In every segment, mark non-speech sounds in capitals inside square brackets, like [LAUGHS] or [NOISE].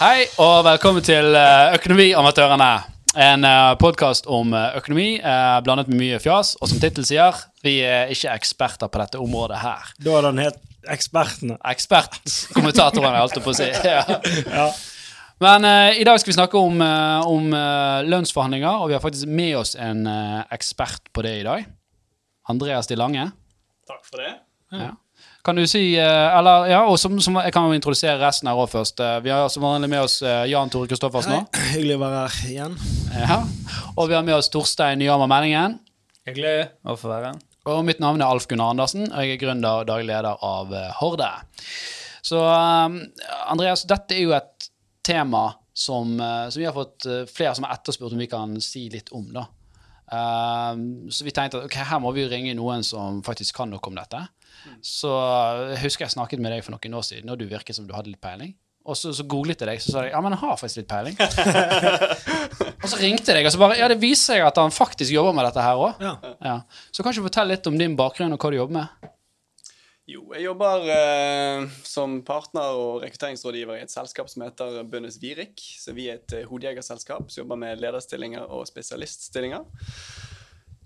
Hei og velkommen til eh, Økonomiamatørene. En podkast om eh, økonomi eh, blandet med mye fjas. Og som tittelen sier, vi er ikke eksperter på dette området her. Da er den helt Ekspertene. Ekspertkommentatorene, holdt jeg på å si. [LAUGHS] Ja. Ja. Men uh, i dag skal vi snakke om, uh, om uh, lønnsforhandlinger, og vi har faktisk med oss en eh, ekspert på det i dag. Andreas De Lange. Takk for det. Ja. Kan du si eh, Eller ja, og som, som, jeg kan jo introdusere resten her òg først. Eh, Vi har som vanlig med oss eh, Jan Tore Kristoffersen òg. [LAUGHS] Hyggelig å være her igjen. Ja. Og vi har med oss Torstein Nyhammer Meldingen. Hyggelig å få være her. Og mitt navn er Alf Gunnar Andersen, og jeg er gründer og daglig leder av Horde. Så um, Andreas, dette er jo et tema som, som vi har fått flere som har etterspurt om vi kan si litt om. da. Um, så vi tenkte at ok, her må vi jo ringe noen som faktisk kan noe om dette. Så jeg husker jeg snakket med deg for noen år siden, og du virket som du hadde litt peiling. Og så, så googlet jeg deg, så sa jeg ja, men jeg har faktisk litt peiling. [LAUGHS] og så ringte jeg deg, og så bare ja, det viser seg at han faktisk jobber med dette her òg. Ja. Ja. Så kan ikke du fortelle litt om din bakgrunn og hva du jobber med? Jo, jeg jobber eh, som partner og rekrutteringsrådgiver i et selskap som heter Bønnes Virik. Så vi er et eh, hodejegerselskap som jobber med lederstillinger og spesialiststillinger.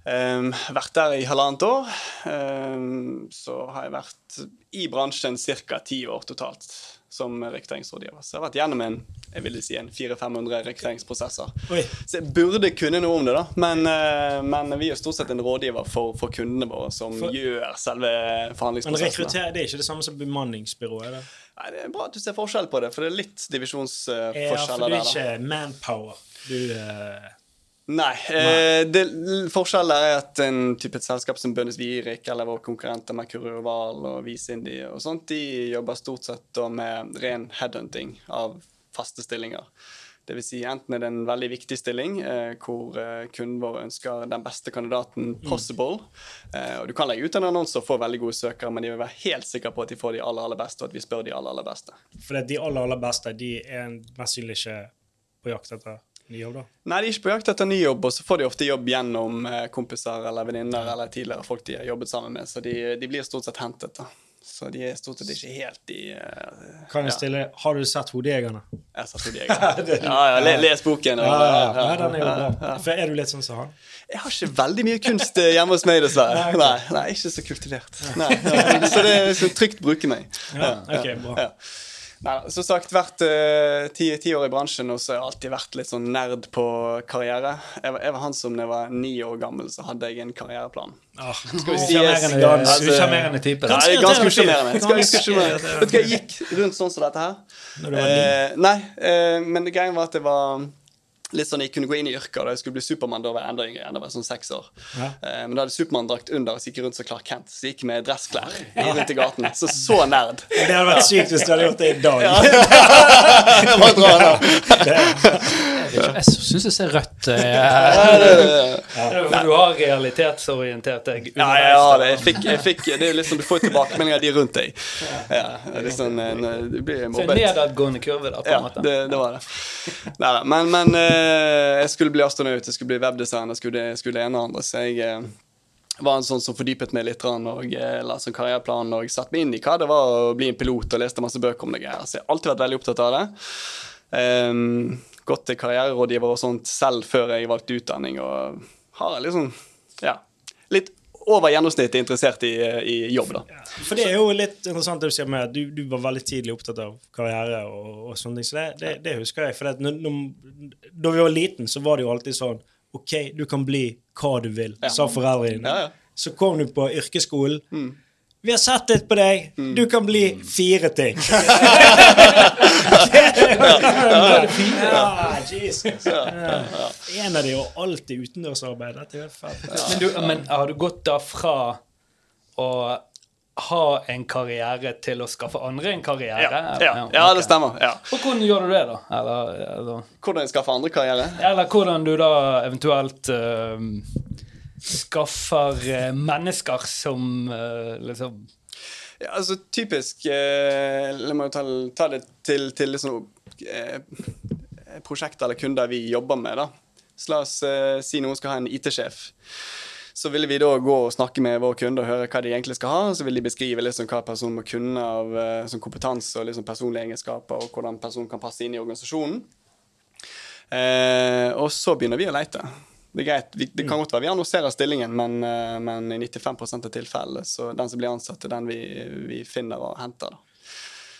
Um, vært der i halvannet år. Um, så har jeg vært i bransjen ca. ti år totalt som rekrutteringsrådgiver. Så jeg har vært gjennom en jeg vil si en 400-500 rekrutteringsprosesser. Oi. Så jeg burde kunne noe om det, da. Men, uh, men vi er stort sett en rådgiver for, for kundene våre som For- gjør selve Men forhandlingsprosessen. rekruttere det er ikke det samme som bemanningsbyrået? Da. Nei, Det er bra at du ser forskjell på det, for det er litt Ja, for du er ikke manpower. Du eh, Nei. Nei. det, forskjellen er at en type et selskap som Bønnes Virik eller våre konkurrenter Mercurio Oval og Visindi og sånt, de jobber stort sett med ren headhunting av faste stillinger. Det vil si enten er det en veldig viktig stilling eh, hvor eh, kunden vår ønsker den beste kandidaten possible. Eh, og du kan legge ut en annonse og få veldig gode søkere, men de vil være helt sikre på at de får de aller, aller beste, og at vi spør de aller, aller beste. For de aller, aller beste de er mest sannsynlig ikke på jakt etter ny jobb, da. Nei, de er ikke på jakt etter ny jobb, og så får de ofte jobb gjennom eh, kompiser eller venninner eller tidligere folk de har jobbet sammen med, så de, de blir stort sett hentet. da. Så de er stort sett ikke helt i uh, Kan jeg ja, stille Har du sett Hodejegerne? Jeg har sett [LAUGHS] 'Hodejegerne'. Ja, ja, le, les boken. Og, Ja, ja, ja. den er jo bra. For er du litt sånn som han? Jeg har ikke veldig mye kunst eh, hjemme hos meg, dessverre. Nei. Nei, nei, ikke så kultivert. Nei. Så det er så trygt å bruke meg. Ja, ok, bra. Ja. Nei, som sagt, vært eh, ti, ti år i bransjen, og så har jeg alltid vært litt sånn nerd på karriere. Jeg var, jeg var han som da jeg var ni år gammel, så hadde jeg en karriereplan. Ah, Skal vi si sjarmerende- Altså, Usjarmerende type. Nei, det er ganske usjarmerende. Hva, jeg gikk rundt sånn som dette her. Når du var ni? Eh, nei, eh, men det greia var at det var litt sånn jeg kunne gå inn i yrket Da jeg skulle bli Supermann, da var jeg enda yngre. Da var jeg sånn seks år. Ja. Eh, men da hadde Supermann-drakt under, så gikk jeg rundt som Clark Kent. Så jeg gikk med dressklær rundt i gaten. Så så nerd. Det hadde vært sykt hvis du hadde gjort det i dag. [LAUGHS] Det var bra da. Jeg syns jeg ser rødt. du har realitetsorientert deg Ja, ja det. Jeg fikk, jeg fikk, det er liksom, Du får tilbakemeldinger av de rundt deg. Ja, det en sånn, eh, Du blir Så en mobbet. nedadgående kurve, da, på en Ja, måte. det, det var det. Nei, men men eh, jeg skulle bli astronaut, jeg skulle bli webdesigner, jeg skulle, jeg skulle det ene og andre. Så jeg eh, var en sånn som fordypet meg litt og la sånn karriereplan og satte meg inn i hva det var å bli en pilot, og leste masse bøker om det. Så jeg har alltid vært veldig opptatt av det. Um, gått til karriererådgiver og sånt selv før jeg valgte utdanning, og har liksom ja, litt over gjennomsnittet interessert i, i jobb, da. For det er jo litt interessant det du sier med at du, du var veldig tidlig opptatt av karriere og, og sånne ting. Så det, det, det husker jeg. For det, når, da vi var liten, så var det jo alltid sånn OK, du kan bli hva du vil, Ja. sa foreldrene dine. Ja, ja. Så kom du på yrkesskolen. Vi har sett litt på deg. Du kan bli fire ting. [LAUGHS] ja, Jesus. En av de og alltid utendørsarbeid. Dette er fett. Men, du, men har du gått da fra å ha en karriere til å skaffe andre en karriere? Ja, ja, ja, ja, det stemmer. Ja. Og hvordan gjør du det, da? Eller, eller, Hvordan jeg skaffer andre karriere? eller hvordan du da eventuelt eh, skaffer eh, mennesker som eh, liksom Ja, altså typisk eh, La meg ta, ta det til, til liksom, eh, prosjekter eller kunder vi jobber med. da. Så la oss eh, si noen skal ha en IT-sjef. Så ville vi da gå og snakke med våre kunder og høre hva de egentlig skal ha. Så vil de beskrive liksom hva personen må kunne av eh, kompetanse og liksom personlige egenskaper, og hvordan personen kan passe inn i organisasjonen. Eh, og så begynner vi å leite. Det er greit, vi, det kan godt være vi annonserer stillingen, men, eh, men i 95% av tilfellene så den som blir ansatt, er den vi, vi finner og henter. da.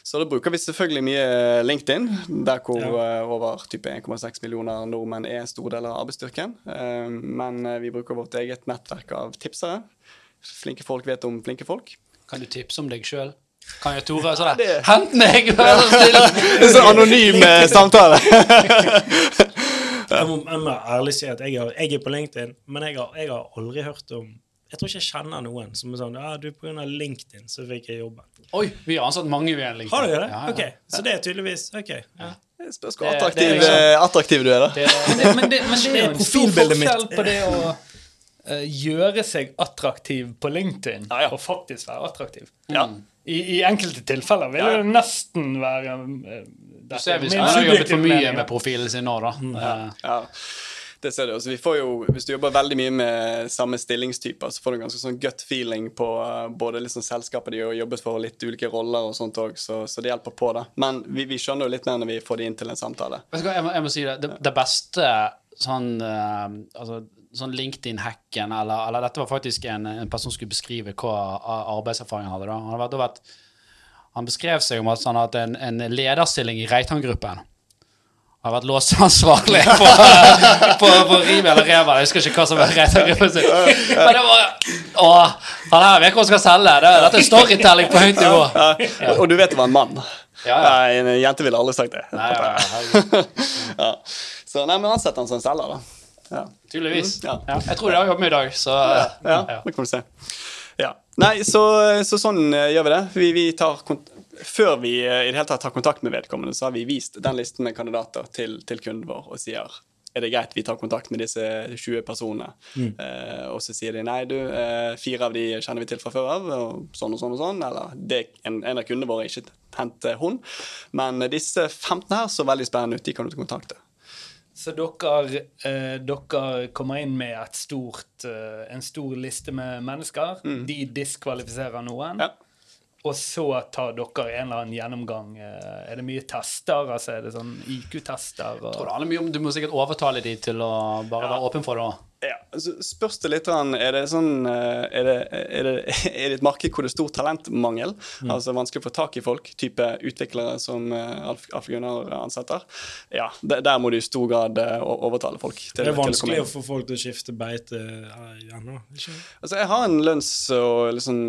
Så da bruker vi selvfølgelig mye LinkedIn, der hvor eh, over type 1,6 millioner nordmenn er en stor del av arbeidsstyrken. Eh, men vi bruker vårt eget nettverk av tipsere. Flinke folk vet om flinke folk. Kan du tipse om deg sjøl? Kan jeg Tore sånn Hent meg! Vær så snill! [LAUGHS] Det er så anonym samtale. [LAUGHS] Jeg må, jeg må ærlig si at jeg, har, jeg er på LinkedIn, men jeg har, jeg har aldri hørt om Jeg tror ikke jeg kjenner noen som er sånn Ja, du, på grunn av LinkedIn så fikk jeg jobben. Oi, vi har ansatt mange via LinkedIn. Har dere det? Ja, ja. Ok, Så det er tydeligvis OK. Ja. Det spørs hvor Det- attraktiv, det er liksom, attraktiv du er, da. Det, Det, men, det, men det er jo en stor forskjell på det å uh, gjøre seg attraktiv på LinkedIn Ja, ja. og faktisk være attraktiv. Ja. I, I enkelte tilfeller vil det nesten være uh, du ser hvis han har jobbet for mye med profilen sin nå, da. Mm. Ja, det ser du. Altså, vi får jo, hvis du jobber veldig mye med samme stillingstyper, så får du en ganske sånn gut feeling på uh, både liksom selskapet de har jobbet for, litt ulike roller og sånt òg, så, så det hjelper på, da. Men vi, vi skjønner jo litt mer når vi får de inn til en samtale. Jeg må, jeg må si det. Det, det beste sånn, uh, altså, sånn LinkedIn-hacken, eller, eller dette var faktisk en, en person som skulle beskrive hva arbeidserfaring han hadde. da. Han, hadde vært, han beskrev seg om at han hadde en, en lederstilling i Reitan-gruppen. Han har vært låseansvarlig på, [LAUGHS] på, på Rimi eller Reva. Jeg husker ikke hva som var Reitan-gruppen sin. Men det var Å, han her vet hva han skal selge. Det, dette er storytelling på høyt nivå. Ja. Og du vet det var en mann. Ja, ja. Nei, en jente ville aldri sagt det. Nei, ja, ja, [LAUGHS] Så nei, men ansett han som selger, da. Ja. Tydeligvis. Mm, ja. Ja. Jeg tror de har jobbet med i dag, så Ja, ja. det kan du se. Ja. Nei, så, så sånn eh, gjør vi det. Vi, vi tar kont Før vi eh, i det hele tatt tar kontakt med vedkommende, så har vi vist den listen med kandidater til, til kunden vår og sier er det greit vi tar kontakt med disse 20 personene. Eh, og så sier de nei, du, eh, fire av de kjenner vi til fra før av, og sånn og sånn og sånn. Eller det, en, en av kundene våre er ikke hentet hun. Men disse 15 her så veldig spennende ut, de kan du kontakte. Så dere, eh, dere kommer inn med stort, eh, en stor liste med mennesker. De diskvalifiserer noen. Ja. Og så tar dere en eller annen gjennomgang. eh, Er det mye tester? Altså Er det sånn IQ-tester? Jeg tror Og... det handler mye om Du må sikkert overtale de til å bare være åpen for det. også. Ja, så spørs det litt Er det sånn eh, er det, er, det, [LAUGHS] er det et marked hvor det er stor talentmangel? Altså vanskelig å få tak i folk? Type utviklere som eh, Alf, Alf Gunnar ansetter? Ja, der, må du i stor grad eh, overtale folk. Til, Det er vanskelig å å få folk til å skifte beite ennå. Altså, jeg har en lønns- og liksom,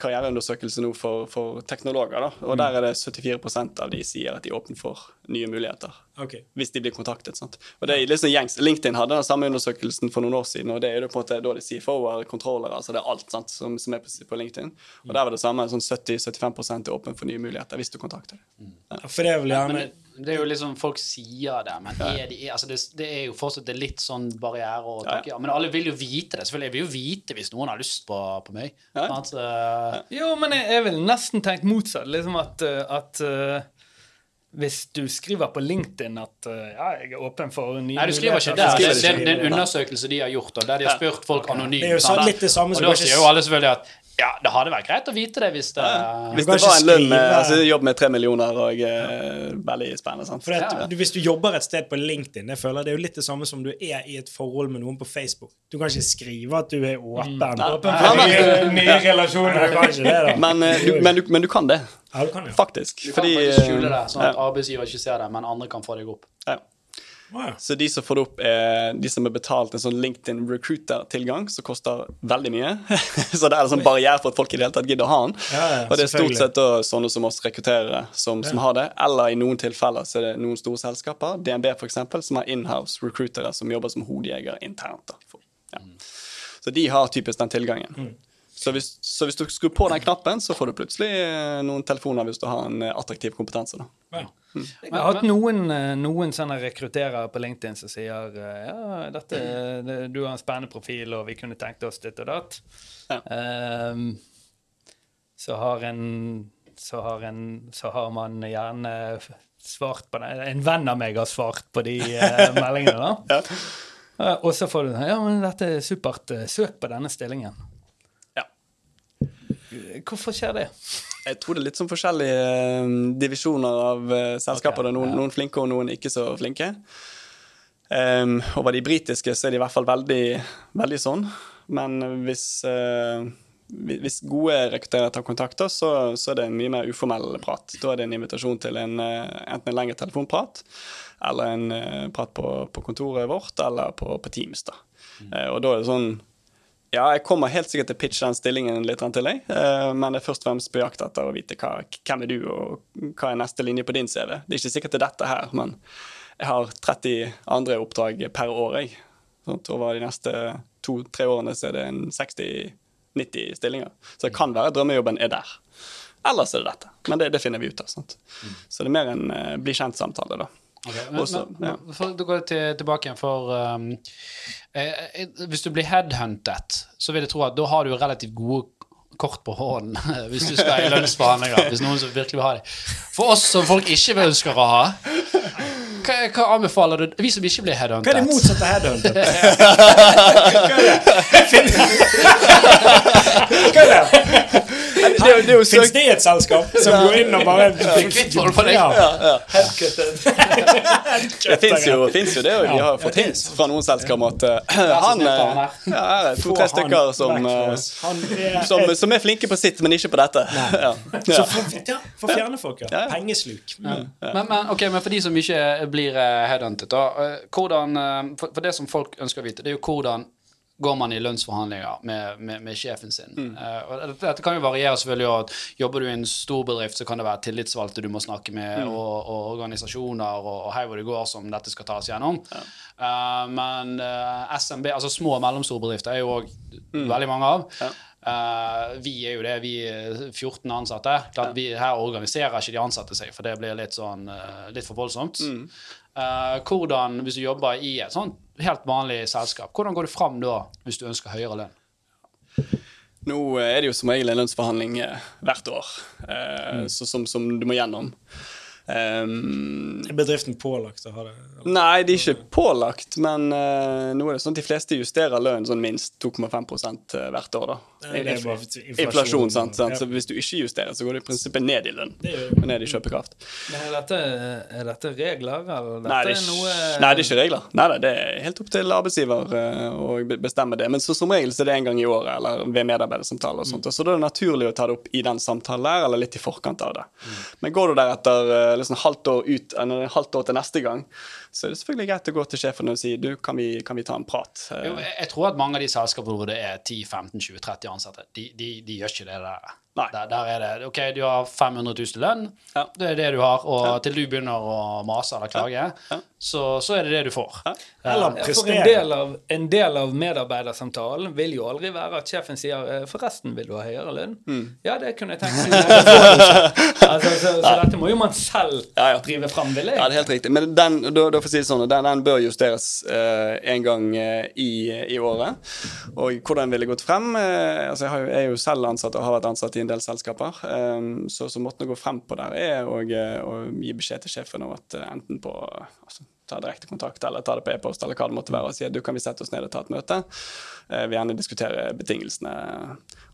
karriereundersøkelse nå for, for teknologer. Da, og der er det 74% av de sier at de er åpne for nye muligheter. Okay. hvis de blir kontaktet. sant? Og det er sånn gjengs. LinkedIn hadde den samme undersøkelsen for noen år siden, og det er jo på en måte da de sier forward, kontrollere, altså det er alt sant, som, som er på, på LinkedIn. Og der var det samme, sånn 70-75 er åpen for nye muligheter hvis du kontakter dem. Ja, For det vil jeg, Men gjerne det, det er jo liksom Folk sier det, men er de, altså det, det er jo fortsatt det er litt sånn barriere å Ja, takke ja. Men alle vil jo vite det. Selvfølgelig jeg vil jo vite hvis noen har lyst på, på meg. Ja. Sant? Så, Jo, men jeg, jeg vil nesten tenkt motsatt. Liksom at, eh, at eh, hvis du skriver på LinkedIn at eh, ja, jeg er åpen for nye Nei, du skriver ikke der. Det, skriver det, det er en undersøkelse de har gjort, og der de har spurt folk anonymt. Det er jo sant? litt det samme og da sier jo alle selvfølgelig at ja, det hadde vært greit å vite det hvis det Hvis det var en lønn med altså, jobb med tre millioner og eh, veldig spennende. sant? For det, Ja, ja. du, Hvis du jobber et sted på LinkedIn, det føler jeg det er jo litt det samme som du er i et forhold med noen på Facebook. Du kan ikke skrive at du er åpen. Åpen for nye, nye relasjoner. Du kan ikke det, da. Men, eh, du, men, du, men du kan det, Ja, du kan ja. faktisk. Du kan Fordi faktisk skjule det, eh, sånn at ja, arbeidsgiver ikke ser det, men andre kan få deg opp. ja. Ja. Så de som får det opp, er de som har betalt en sånn LinkedIn Recruiter-tilgang, som koster veldig mye. [LAUGHS] så det er en sånn barriere for at folk i det hele tatt gidder å ha den. Ja, ja, og det er stort sett sånne som oss rekrutterere som, som har det. Eller i noen tilfeller så er det noen store selskaper, DNB f.eks., som har inhouse recruitere som jobber som hodejegere internt. ja. Så de har typisk den tilgangen. Mm. Så hvis, så hvis du skrur på den knappen, så får du plutselig eh, noen telefoner hvis du har en eh, attraktiv kompetanse. da. Ja. Jeg har hatt noen, eh, noen sånne rekrutterere på LinkedIn som sier eh, ja, dette, du har en spennende profil, og vi kunne tenkt oss ditt og datt. Ja. Um, så har en så har, en, så har man gjerne svart på det. En venn av meg har svart på de uh, [LAUGHS] meldingene. da. Ja. Og så får du Ja, men dette er supert. Søk på denne stillingen. Ja. Hvorfor skjer det? Jeg tror det er litt sånn forskjellige eh, divisjoner av eh, selskaper. Okay, noen, ja. noen flinke og noen ikke så flinke. Um, over de britiske så er de i hvert fall veldig, veldig sånn. Men hvis, uh, hvis gode rekrutterere tar kontakter, så, så er det en mye mer uformell prat. Da er det en invitasjon til en, enten en lengre telefonprat, eller en prat på, på kontoret vårt, eller på, på Teams. da. Eh, og da er det sånn ja, jeg kommer helt sikkert til å pitche den stillingen litt til deg, eh, men det er først og fremst på jakt etter å vite hva, hvem er du, og hva er neste linje på din CV. Det er ikke sikkert det er dette her, men jeg har 30 andre oppdrag per år, jeg. Over de neste to-tre årene så er det en 60-90 stillinger. Så det kan være drømmejobben er der. Ellers er det dette. Men det, det finner vi ut av. Sant? Så det er mer en uh, bli kjent-samtale, da. Ok, men, Også, men, ja. for, da går jeg til, tilbake igjen, for um, eh, eh, Hvis du blir headhuntet, så vil jeg tro at da har du relativt gode kort på hånden [LAUGHS] hvis du skal i lønnsforhandlinger. hvis noen som virkelig vil ha det. For oss som folk ikke ønsker å ha, hva, hva anbefaler du Vi som ikke blir Hva er det headhuntet? motsatte headhuntet? [LAUGHS] Hva er det? Hva er det? Det, er det er Fins det et selskap som går inn og bare kvitt. Ja. Det fins jo, jo det, og vi har fått hint fra noen selskap om at eh, han eh, ja, er to-tre stykker som, eh. Han er- som, som er flinke på sitt, men ikke på dette. Ja. Så Ja. for, ja, for fjerne folk, ja. Pengesluk. Mm. Men, men, okay, men for de som ikke blir eh, headhuntet, da, eh, hvordan, eh, for, for det som folk ønsker å vite, det er jo hvordan går man i lønnsforhandlinger med, med, med sjefen sin. Eh, og dette, dette kan jo variere selvfølgelig. og Jobber du i en stor bedrift, så kan det være tillitsvalgte du må snakke med, og, og organisasjoner og, og hei hvor det går som dette skal tas gjennom. Eh, men uh, SMB, altså små og mellomstore bedrifter, er jo òg veldig mange av. Eh, vi er jo det, vi er 14 ansatte. Ja. vi, her organiserer ikke de ansatte seg, for det blir litt, sånn, uh, litt for voldsomt. Eh, hvordan, Hvis du jobber i et sånt helt vanlig selskap, hvordan går du fram da hvis du ønsker høyere lønn? Nå er det jo som regel en lønnsforhandling eh, hvert år, mm. så, som, som du må gjennom. Um, Er bedriften pålagt å ha det? nei, de er ikke pålagt, men uh, nå er det sånn at de fleste justerer lønnen sånn minst 2,5 hvert år. da. Det er bare inflasjon. Inflasjon, sant, sant? Ja. Så hvis du ikke justerer, så går det i prinsippet ned i lønn. Og ned i kjøpekraft. Men er dette, er dette regler, eller dette Nei, det er, ikke, noe nei, det er ikke regler. Nei, nei, det er helt opp til arbeidsgiver eh, å be- bestemme det. Men så, som regel så er det en gang i året eller ved medarbeidersamtale. og sånt. Mm. Så da er det naturlig å ta det opp i den samtalen der, eller litt i forkant av det. Men går du der etter eh, liksom halvt år ut, halvt år til neste gang, så er det selvfølgelig greit å gå til sjefen og si du, kan vi, kan vi ta en prat? Eh, Jo, jeg, tror at mange av de selskapene hvor det er 10-15-20-30 ansatte, de, de, de gjør ikke det der. Nei. Der, der er det OK, du har 500 000 lønn, Ja. det er det du har, og til du begynner å mase eller klage, Ja. Så, så er det det du får. Eller Ja, For en del, av, en del av medarbeidersamtalen vil jo aldri være at sjefen sier eh, 'forresten, vil du ha høyere lønn?' Mm. Ja, det kunne jeg tenkt meg. [LAUGHS] altså, så, så dette må jo man selv Ja, ja. drive fram, vil jeg. Ja, det er helt riktig. Men den, da, da får å si det sånn, den, den bør justeres eh, en gang eh, i, i året. Og hvordan ville gått frem? Eh, altså jeg, har jeg er jo selv ansatt og har vært ansatt i en del selskaper. Um, så, så måten å gå frem på der er å, eh, gi beskjed til sjefen om at eh, enten på altså, ta direkte kontakt eller ta det på e-post eller hva det måtte være, og si at du kan vi sette oss ned og ta et møte. Eh, vi gjerne diskutere betingelsene.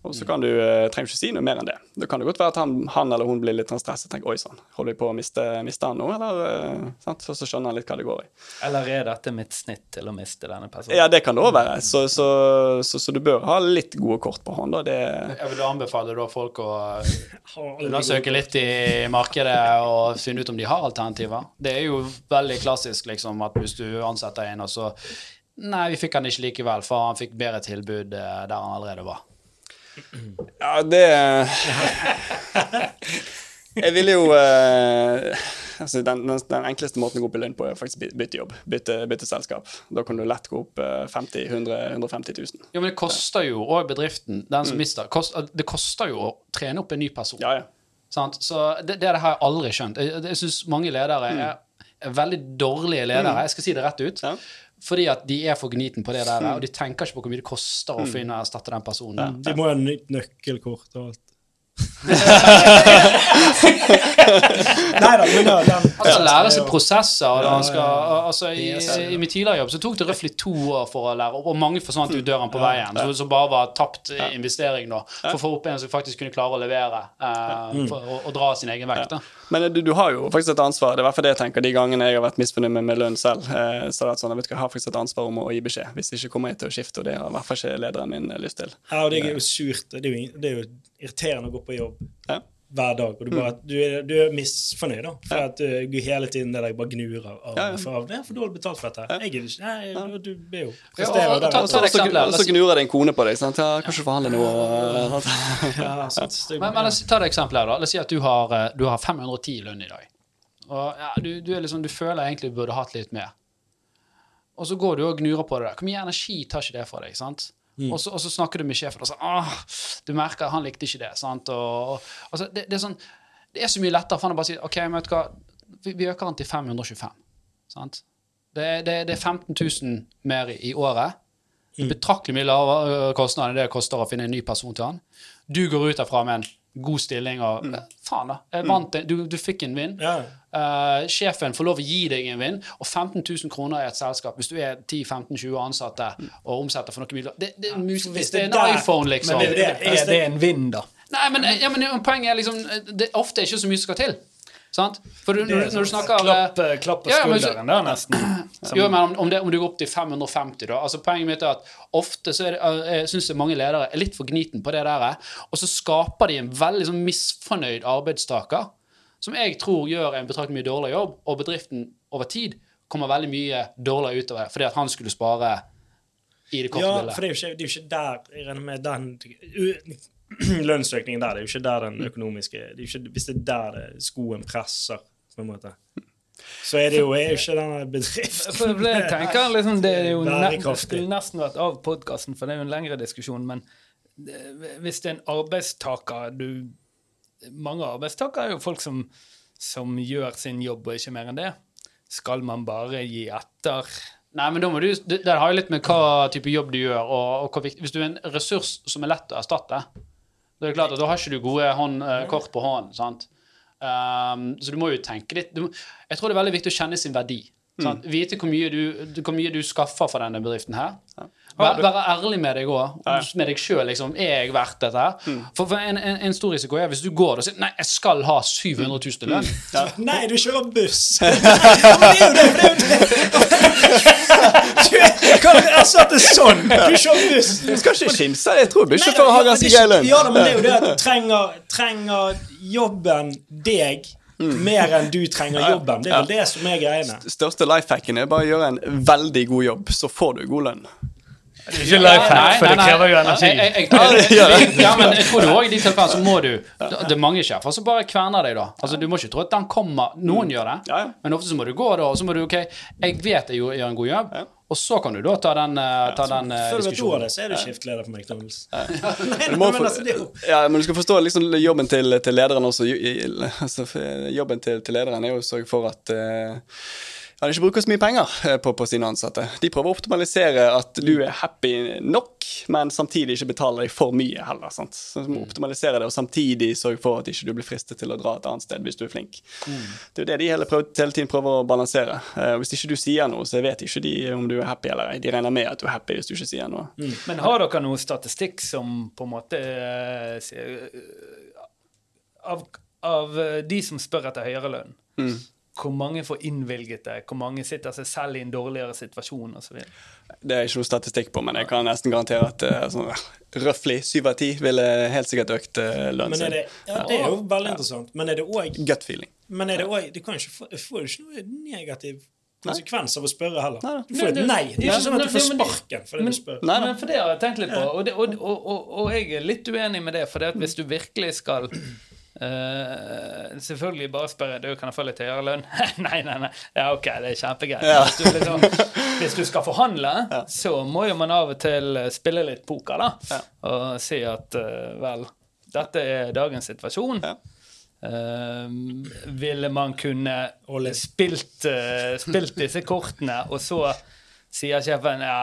Og så kan du, trenger du ikke si noe mer enn det. Da kan det godt være at han, han eller hun blir litt sånn stresset og tenker oi sann, holder jeg på å miste, miste han nå, eller eh, sant? Så, så skjønner han litt hva det går i. Eller er dette mitt snitt til å miste denne personen? Ja, det kan det òg være. Så, så, så, så du bør ha litt gode kort på hånd. Da. Det, Jeg vil anbefale da folk å [LAUGHS] undersøke litt i markedet og finne ut om de har alternativer. Det er jo veldig klassisk liksom, at hvis du ansetter en, og så Nei, vi fikk han ikke likevel, for han fikk bedre tilbud eh, der han allerede var. Ja, det Jeg ville jo eh, altså den, den, den enkleste måten å gå opp i lønn på er faktisk bytte jobb. Bytte, bytte selskap. Da kan du lett gå opp eh, 50 100 150 000. Jo, men det koster jo òg bedriften, den som mister kost, Det koster jo å trene opp en ny person. Ja, ja. Sant? Så det, det har jeg aldri skjønt. Jeg, jeg syns mange ledere er, er veldig dårlige ledere. Jeg skal si det rett ut. Ja. Fordi at de er for gniten på det der, og de tenker ikke på hvor mye det koster å finne og erstatte den personen. Ja, De må ha nytt nøkkelkort og alt. Nei da, men den Han skal lære seg prosesser. og da han skal, altså, i. I min tidligere jobb så tok det røftlig to år for å lære opp, og mange forsvant ut døren på veien. Så, som bare var tapt investering da, for å få opp en som faktisk kunne klare å levere eh, for, og, og dra sin egen vekt. da. Men du, du har jo faktisk et ansvar. Det er i hvert fall det jeg tenker de gangene jeg har vært misfornøyd med, med lønn selv. Eh, så er det sånn, jeg vet ikke, jeg har faktisk et ansvar om å gi beskjed. Hvis ikke kommer jeg til å skifte, og det har i hvert fall ikke lederen min eh, lyst til. Ja, og det er jo surt. Det er jo, det er jo irriterende å gå på jobb Ja. hver dag, og du, bare, du, er, du er misfornøyd, da. For at du, du hele tiden det der bare gnur av, av, Ja, ja. for, Det er for dårlig betalt for dette. Jeg gidder ikke. Nei, du blir jo Ja, presterer og- Og så, ta et og så, eksempel her. og så oss si- gnurer kone på deg. sant? Ja, kanskje forhandle noe. eh. [LAUGHS] Ja, sant. Det er jo- Men, men la oss ta det eksempelet her, da. La oss si at du har, eh, du har 510 i lønn i dag. Og ja, du, du, er liksom, du føler egentlig du burde hatt litt mer. Og så går du og gnurer på det der. Hvor mye energi tar ikke det fra deg? sant? Og, så, og så snakker du med sjefen og så, Åh, du merker han likte ikke det. sant? Og, og, altså, det, det, er sånn, det er så mye lettere for han å bare si OK, men vet du hva, vi, vi øker han til 525. sant? Det, det, det er 15 000 mer i, året. Betraktelig mye lavere ø, kostnad enn det det koster å finne en ny person til han. Du går ut derfra med en god stilling og mm. Faen, da. Jeg vant en, du, du fikk en vinn. Ja. Uh, sjefen får lov å gi deg en vinn, og 15 000 kroner i et selskap hvis du er 10-15-20 ansatte og omsetter for noe mye Det, det, ja. hvis det er en der- iPhone, liksom. Men det er det. Er det en vinn, da? Nei, men, ja, men poenget er liksom Det er ofte ikke så mye som skal til. Sant? For du, når, når du snakker Klapp, eh, klapp på Ja, skulderen der, nesten. Jo, men om, det, om du går opp til 550, da. altså Poenget mitt er at ofte så er det, eh, jeg synes mange ledere er litt for gniten på det der, og så skaper de en veldig sånn misfornøyd arbeidstaker, som jeg tror gjør en betraktelig mye dårligere jobb, og bedriften over tid kommer veldig mye dårligere utover fordi at han skulle spare i det korte Ja, bildet. for det er jo ikke, det er jo ikke der jeg regner med den [CLEARS THROAT] lønnsøkningen der. Det er jo ikke der den økonomiske det er jo ikke, Hvis det er der det, skoen presser, på en måte, så er det jo, er ikke denne bedriften For for jeg tenker [LAUGHS] liksom, Det er jo ne Bærekraftig. nesten vært av podkasten, for det er jo en lengre diskusjon. Men hvis det er en arbeidstaker du Mange arbeidstakere er jo folk som, som gjør sin jobb, og ikke mer enn det. Skal man bare gi etter? Nei, men da må du, det, det har jo litt med hva type jobb du gjør, og, og hvor viktig Hvis du er en ressurs som er lett å erstatte, da er det klart at da har ikke du gode hånd, eh, kort på hånden. sant? Um, så du må jo tenke litt du, må- Jeg tror det er veldig viktig å kjenne sin verdi. Sant? Vite hvor mye, du, hvor mye du skaffer for denne bedriften her. Vær, være ærlig med deg òg, med deg sjøl. Liksom, er jeg verdt dette? her? For, for en, en, en stor risiko er hvis du går og sier nei, jeg skal ha 700 000 i lønn. Nei, du kjører buss! [LAUGHS] ja, men det er jo det! Det er jo det. [LAUGHS] Du, er- kan du erstatte sånn? Du skal ikke kimse. Jeg tror bussjåfører har ganske det er grei lønn. Ja men det er jo det at du trenger, trenger jobben deg mer enn du trenger jobben. Det er vel det som er greiene. største lifehacken er bare å gjøre en veldig god jobb, så får du god lønn. Ikke life hack, for det krever jo energi. Jeg, jeg, jeg, jeg, ja, men jeg tror du også i de tilfellene så må du Det er mange sjefer som bare kverner deg, da. Altså, Du må ikke tro at den kommer Noen gjør det, men ofte så må du gå da, og så må du OK, jeg vet jeg gjør en god jobb, og så kan du da ta den, eh, ta den eh, Før du vet ordet av det, så er du skiftleder på McDonald's. Ja. Nei, [LAUGHS] nei, men altså, det er jo ja, men du skal forstå liksom, jobben til, til lederen også. Altså, for jobben til, til lederen er jo å sørge for at eh, han ikke bruker så mye penger eh, på, på sine ansatte. De prøver å optimalisere at du er happy nok, men samtidig ikke betaler deg for mye heller. sant? Så du må optimalisere det, og samtidig sørge for at ikke du blir fristet til å dra et annet sted hvis du er flink. Det er jo det de hele, prøv, hele tiden prøver å balansere. Uh, hvis ikke du sier noe, så vet ikke de om du er happy eller ei. De regner med at du er happy hvis du ikke sier noe. Men har dere noe statistikk som på en måte uh, av, av de som spør etter høyere lønn, hvor mange får innvilget det? Hvor mange sitter seg selv i en dårligere situasjon osv.? Det er ikke noe statistikk på, men jeg kan nesten garantere at uh, sånn, røftlig syv av ti ville helt sikkert økt uh, lønnen sin. det, ja, det er jo veldig interessant. Men er det òg Gut feeling. Men er det òg du kan ikke få, ikke noe negativ konsekvens av å spørre heller. Nei. Du får et nei. Det er ikke sånn at du får sparken fordi du spør. Nei, nei. Men for det har jeg tenkt litt på, og, det, og, og, og, og jeg er litt uenig med det. For det at hvis du virkelig skal eh, Selvfølgelig bare spørre du, kan jeg få litt høyere lønn. [LAUGHS] nei, nei, nei. Ja, OK, det er kjempegreit. Ja. Hvis, du liksom, [LAUGHS] hvis du skal forhandle, så må jo man av og til spille litt poker, da. Ja. Og si at uh, vel, dette er dagens situasjon. Ja. Eh, ville man kunne spilt, spilt disse kortene, og så sier sjefen ja,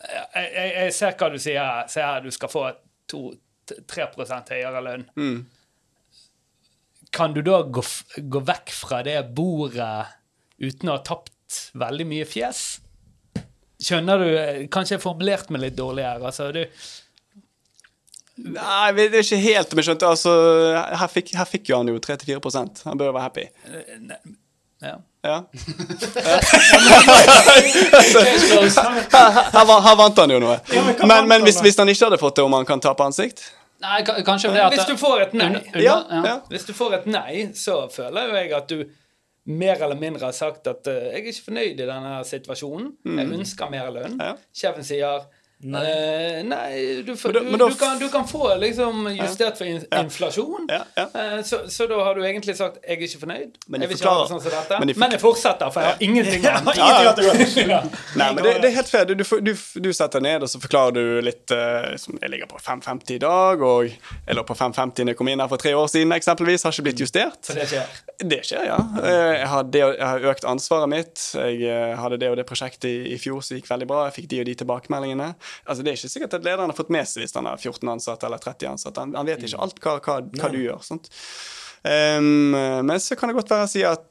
jeg, jeg, jeg ser hva du sier her. Se her, du skal få 2-3 høyere lønn. Mm. Kan du da gå, gå vekk fra det bordet uten å ha tapt veldig mye fjes? Skjønner du? eh, Kanskje jeg formulerte formulert meg litt dårlig her. altså du... Nei, det er ikke helt Men skjønte, altså, her fikk, her fikk jo han jo 3-4% Han bør jo være happy. Ja. Ja. [LAUGHS] her, her, her vant han jo noe. Men, men hvis, hvis han ikke hadde fått det, om han kan tape ansikt? Nei, ka- kanskje det at Hvis du får et nei, Ja, ja. Hvis du får et nei, så føler jo jeg at du mer eller mindre har sagt at uh, jeg er ikke fornøyd i denne situasjonen. Jeg ønsker mer lønn. Mm. Ja. Sjefen sier nei, nei du, du, du, kan, du kan få liksom justert for in inflasjon. Eh, Så, så da har du egentlig sagt jeg er ikke fornøyd. Men jeg, jeg forklarer- sånn men Men, jeg fortsetter, for jeg har ingenting [LAUGHS] annet. [LAUGHS] Nei, men det, det er helt fair. Du, setter ned, og så forklarer du litt uh, Jeg ligger på 5,50 i dag, og jeg lå på 5,50 da jeg kom inn her for tre år siden, eksempelvis. Har ikke blitt justert. Så det skjer. Det skjer, ja. Eh, Jeg har, det, jeg har økt ansvaret mitt. Jeg eh, hadde det og det prosjektet i, i fjor som gikk veldig bra. Jeg fikk de og de tilbakemeldingene. Altså, Det er ikke sikkert at lederen har fått med seg hvis han har 14 ansatte eller 30 ansatte. Han, han vet ikke alt hva, hva, hva du gjør. sant? Um, men så kan det godt være han sier at,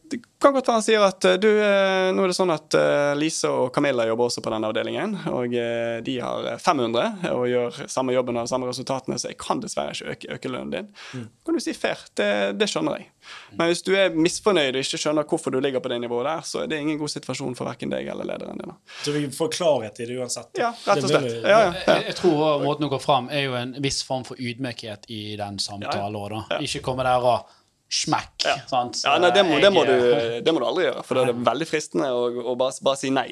kan godt være han sier at du, eh, nå er det sånn at eh, Lise og Camilla jobber også på denne avdelingen, og eh, de har 500 og gjør samme jobben og samme resultatene, så jeg kan dessverre ikke øke, øke lønnen din. kan du si fair, det, det skjønner jeg. Men hvis du er misfornøyd og ikke skjønner hvorfor du ligger på det nivået der, så er det ingen god situasjon for verken deg eller lederen din. Så vi får klarhet i det uansett. Ja, rett og slett. Ja, ja, ja. Jeg tror måten å gå fram er jo en viss form for ydmykhet i den samtalen. òg, da. Ikke komme der og smekk. sant? Ja, nei, det må, det, må du, [LAUGHS] det må du aldri gjøre, for da er det veldig fristende å, å bare, bare si nei.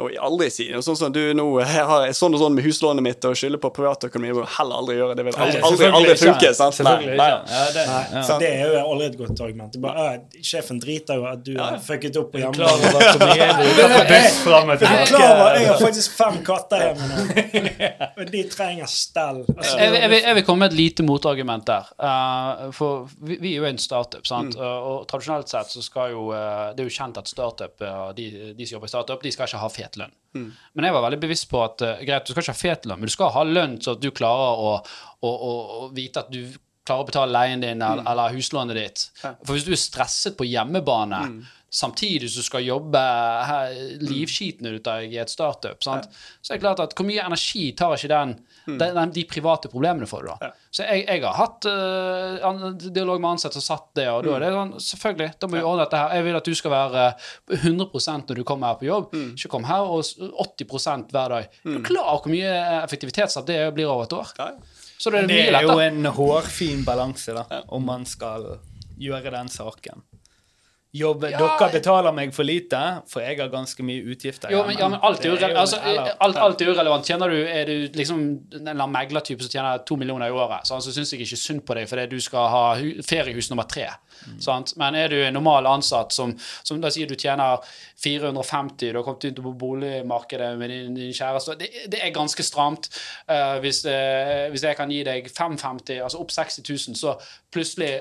Og aldri si Sånn som du nå jeg har sånn og sånn med huslånet mitt og skylder på privatøkonomi. Det vil heller aldri gjøre. Det vil aldri, aldri, aldri funke. sant? Selvfølgelig Nei. Ja, det, ja. Det er jo aldri et godt argument. Bare, «Å, sjefen driter jo at du har fucket opp på hjemmebane. jeg har faktisk fem katter hjemme nå. Og de trenger stell. Altså, jeg, jeg, jeg vil komme med et lite motargument der. Uh, for vi, vi er jo en startup, sant? Mm. Og, og tradisjonelt sett så skal jo uh, Det er jo kjent at startup, uh, de, de som jobber i startup, de skal ikke ha fet lønn. Mm. Men jeg var veldig bevisst på at uh, greit, du skal ikke ha fet lønn, men du skal ha lønn så at du klarer å, å, å, å vite at du klarer å betale leien din eller, eller huslånet ditt. Mm. Ja. Mm. For hvis du er stresset på hjemmebane samtidig som du skal jobbe her, livskiten ut av deg i et startup, sant? så er det klart at hvor mye energi tar ikke den, den, den de private problemene for deg da? Mm. Ja. Så jeg, jeg har hatt uh, dialog med ansatte som satt det, og da er det sånn, selvfølgelig, da må vi ordne dette her. Jeg vil at du skal være 100% når du kommer her på jobb. Mm. Ikke kom her og s- 80 hver dag. Er du klar over hvor mye effektivitetstap det blir over et år? Ja, ja. Så det er Det er jo en hårfin balanse, da, om man skal gjøre den saken. Jobb, Ja, Dere betaler meg for lite, for jeg har ganske mye utgifter. Jo, men, ja, men alt er jo altså, alt, alt er urelevant. Tjener du, er du liksom en eller annen meglertype som tjener to millioner i året, så så syns jeg ikke synd på deg fordi du skal ha feriehus nummer tre. Sant? Men er du en normal ansatt som, som da sier du tjener 450, du har kommet inn på boligmarkedet med din, din kjæreste det, det er ganske stramt. Uh, hvis, uh, hvis jeg kan gi deg 550, altså opp 60 000, så plutselig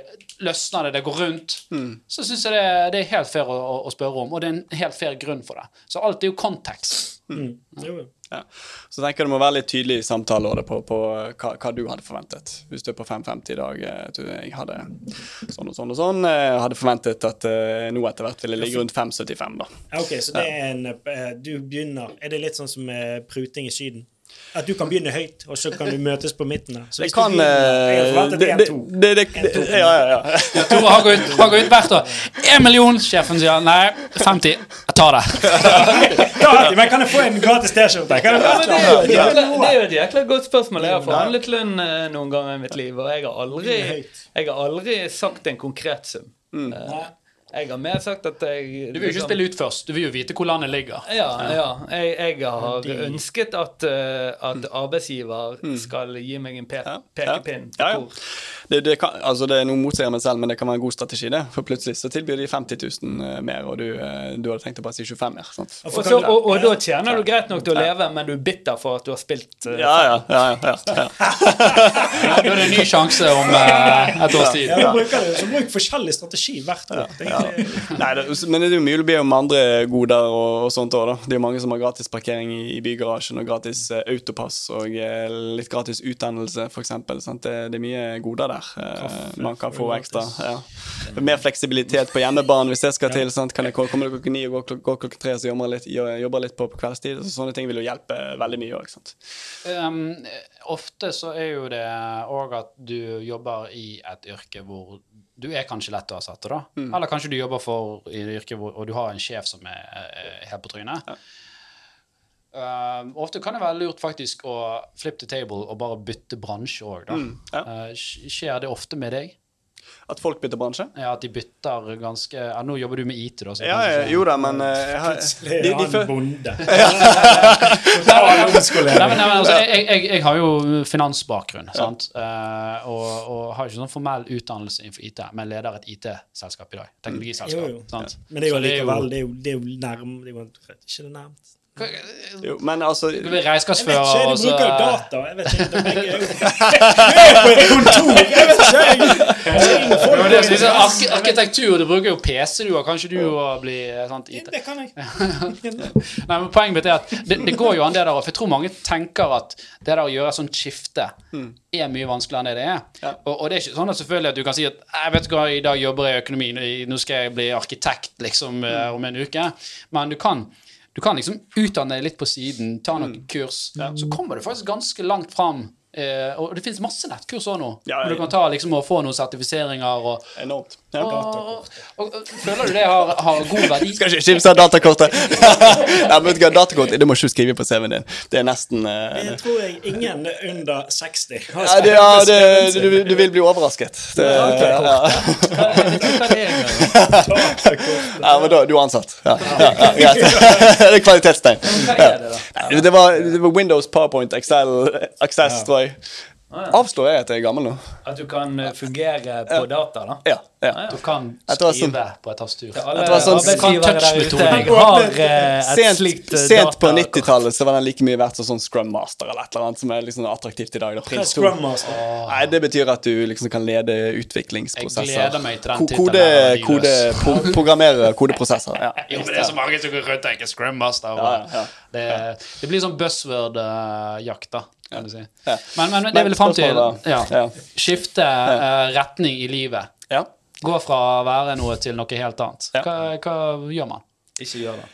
løsner det, det går rundt, så syns jeg det, det er helt fair å, å, å spørre om, og det er en helt fair grunn for det. Så alt er jo kontekst. Mm. Jo, jo. Ja. Så tenker jeg det må være litt tydelig i samtaleåret på, på hva, hva du hadde forventet. Hvis du er på 5,50 i dag eh, at du- Jeg hadde sånn og sånn og sånn. Jeg hadde forventet at eh, nå etter hvert ville ligge rundt 5,75, da. Ja, Ok, så det er en eh, Du begynner Er det litt sånn som pruting i Syden? At du kan begynne høyt, og så kan du møtes på midten? Så Det kan du begynner, Jeg har forventet det, det, det, det, Ja, ja, ja. Tore har gått, har gått hvert år. Én million! Sjefen sier nei, 50. Jeg tar det. [LAUGHS] Ja, men kan jeg få en gratis T-skjorte? Ja, det, det er jo et jækla godt spørsmål. Jeg har forhandlet lønn eh, noen ganger i mitt liv, og jeg har aldri, jeg har aldri sagt en konkret sum. Eh, Jeg har mer sagt at jeg Du vil jo ikke spille ut først. Du vil jo vite hvor landet ligger. Ja, ja. Jeg, jeg har ønsket at, eh, at arbeidsgiver skal gi meg en pe Ja, pekepinn. ja, ja. Det, det, kan, altså det er noe motsier meg selv, men det kan være en god strategi, det. For plutselig så tilbyr de 50 000 mer, og du, eh, du hadde tenkt å bare si 25 mer. sant? Og så, og, og da tjener du greit nok til å leve, men du er bitter for at du har spilt uh, Ja, ja, ja. ja, ja, ja. Ja, da er det en ny sjanse om uh, et års tid. Ja, vi bruker det, så bruk forskjellig strategi hvert år. Det er Nei, det, men det er jo mulig å be om andre goder og, og sånt òg, da. Det er jo mange som har gratis parkering i, i bygarasjen, og gratis uh, autopass og uh, litt gratis utdannelse, f.eks. Det, det er mye goder der eh, man kan få ekstra. Ja. Mer fleksibilitet på hjemmebane hvis det skal til. Sant? Kan jeg ko- komme klokka ni og gå klok- gå klokka tre, så jobber litt, jobber litt på, på kveldstid. Så sånne ting vil jo hjelpe veldig mye òg. Um, ofte så er jo det òg at du jobber i et yrke hvor du er kanskje lett å erstatte, da. Eller kanskje du jobber for i yrke hvor, og du har en sjef som er, er helt på trynet. Um, ofte kan det være lurt faktisk å flip the table og bare bytte bransje òg, da. ja. Uh, skjer det ofte med deg? At folk bytter bransje? Ja, At de bytter ganske ja, Nå jobber du med IT, da. Så Ja, ikke- jo da, men eh, jeg har, Plutselig er han bonde. [LAUGHS] Nei, men, nei, altså, jeg, jeg, jeg har jo finansbakgrunn, sant? Uh, og, og har ikke sånn formell utdannelse innenfor IT, men leder et IT-selskap i dag. Teknologiselskap. Jo, jo. Sant? Men det er jo det likevel det er jo, det er jo nærm... Det er jo ikke det nærmt. Jo, men altså Du blir Jeg vet regnskapsfører, ikke, og de så bruker jo data. Jeg vet ikke, de kontor! [LAUGHS] Jeg vet ikke, jeg arkitektur, du bruker jo PC, du, og kanskje du òg blir sant, IT. Det kan jeg. [LAUGHS] Nei, men Poenget mitt er at det, det går jo an det der, for jeg tror mange tenker at det der å gjøre et sånt skifte er mye vanskeligere enn det det er. Ja. Og, og det er ikke sånn at selvfølgelig at du kan si at jeg vet hva, i dag jobber jeg i økonomi, nå skal jeg bli arkitekt liksom eh, om en uke. Men du kan, du kan liksom utdanne deg litt på siden, ta noen kurs. Så kommer du faktisk ganske langt fram. Eh, og det finnes masse nettkurs òg nå. Ja, hvor du kan ta liksom og få noen sertifiseringer. Og, Enormt. Ja. og, og, føler du det har, har god verdi? Skal ikke kimse av datakortet. [LAUGHS] ja, datakort det må ikke du skrive på CV-en din. Det er nesten uh, Det tror jeg ingen under 60 har ja, det, ja, det, du, du vil bli overrasket. Det, [LAUGHS] ja, men da, du er ansatt. Ja, ja, ja, [LAUGHS] det er kvalitetstegn. Det, Det det var Windows, PowerPoint, Excel, Access, tror jeg. Avslår jeg at jeg er gammel nå? At du kan eh, fungere på data, da? Ja. ja. Du kan sånn- skrive på et tastatur. Alle Det var sånn- arbeidsgivere der ute jeg har eh, et Sent, slikt data. sent på 90-tallet så var den like mye verdt som sånn Scrum Master eller et eller annet som er liksom attraktivt i dag. Da. Hva 2. Scrum Master? Nei, det betyr at du liksom kan lede utviklingsprosesser. Jeg gleder meg til den Kode, kode, pro [LAUGHS] programmere kodeprosesser. Ja. [LAUGHS] Jo, men det er så mange som går rundt og tenker Scrum Master. Ja, ja, ja. Det, det blir sånn buzzword-jakt, da, kan du si. Ja. Men, men det ville fram til ja. Skifte uh, retning i livet. Ja. Gå fra å være noe til noe helt annet. Hva, hva gjør man? Ikke gjør det.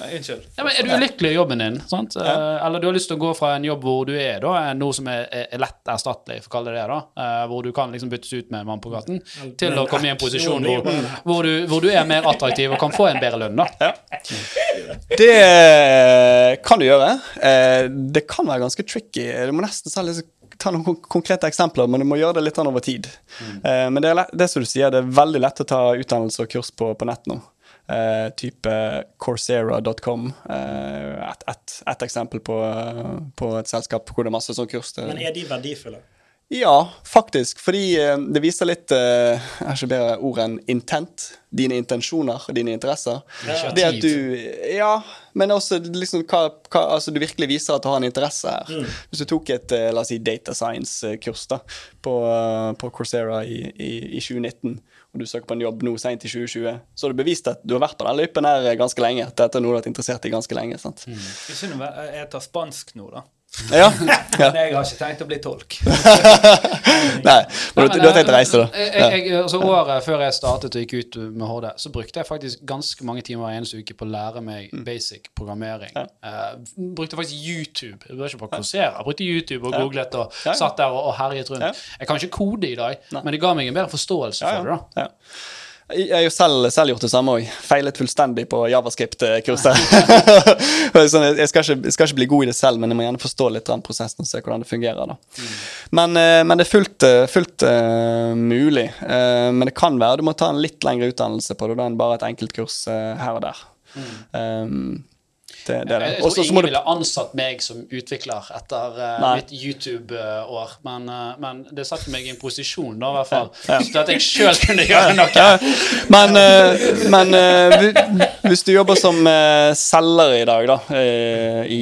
Nei, Unnskyld. Ja, men er du ulykkelig i jobben din? Sant? Eh, Eller du har lyst til å gå fra en jobb hvor du er da, er noe som er, er lett erstattelig, for å kalle det det, da, eh, hvor du kan liksom byttes ut med en mann på gaten, til å komme i en [LAUGHS] posisjon hvor, hvor, du, hvor du er mer attraktiv og kan få en bedre lønn. da. Det eh, kan du gjøre. Eh, Det kan være ganske tricky. Du må nesten ta, ta noen konkrete eksempler, men du må gjøre det litt over tid. Eh, Men det er, det som du sier, det er veldig lett å ta utdannelse og kurs på, på nett nå. Eh, type coursera.com. Uh, et, et, et eksempel på, på et selskap hvor det er masse sånne kurs. Men er de verdifulle? Ja, faktisk. Fordi eh, det viser litt eh, Jeg har ikke bedre ord enn intent. Dine intensjoner og dine interesser. Det at du Ja, men også liksom hva, hva Altså, du virkelig viser at du har en interesse her. Hvis du tok et eh, la oss si data science-kurs da på, eh, på Coursera i, i, i 2019, og du søker på en jobb nå seint i 2020, så har du bevist at du har vært på den løypen her ganske lenge. At dette er noe du har vært interessert i ganske lenge. sant? Jeg synes jeg- jeg tar spansk nå, da. Ja. [LAUGHS] ja. Men jeg har ikke tenkt å bli tolk. [LAUGHS] Nei, men du, du har tenkt å reise, da. Jeg, jeg, jeg, altså Året før jeg startet og gikk ut med HD, så brukte jeg faktisk ganske mange timer hver eneste uke på å lære meg basic programmering. Uh, brukte faktisk YouTube. Jeg ikke på kursere. Jeg brukte YouTube og googlet og Ja, ja. satt der og, og herjet rundt. Jeg kan ikke kode i dag, men det ga meg en bedre forståelse for det. da. Jeg har jo selv, selv gjort det samme òg. Feilet fullstendig på javascript-kurset. [LAUGHS] [LAUGHS] sånn, jeg, jeg skal ikke bli god i det selv, men jeg må gjerne forstå litt den prosessen og se hvordan det fungerer. Da. Men, eh, men det er fullt, eh, fullt uh, mulig. Uh, men det kan være du må ta en litt lengre utdannelse på det da enn bare et enkeltkurs uh, her og der. Um, det, det det. Jeg, tror ingen du ville ansatt meg som utvikler etter uh, mitt YouTube-år, men, uh, men det satte meg i en posisjon, da, i hvert fall, Ja. så at jeg sjøl kunne gjøre noe. Ja, men, uh, men vi- hvis du jobber som selger i dag, da, i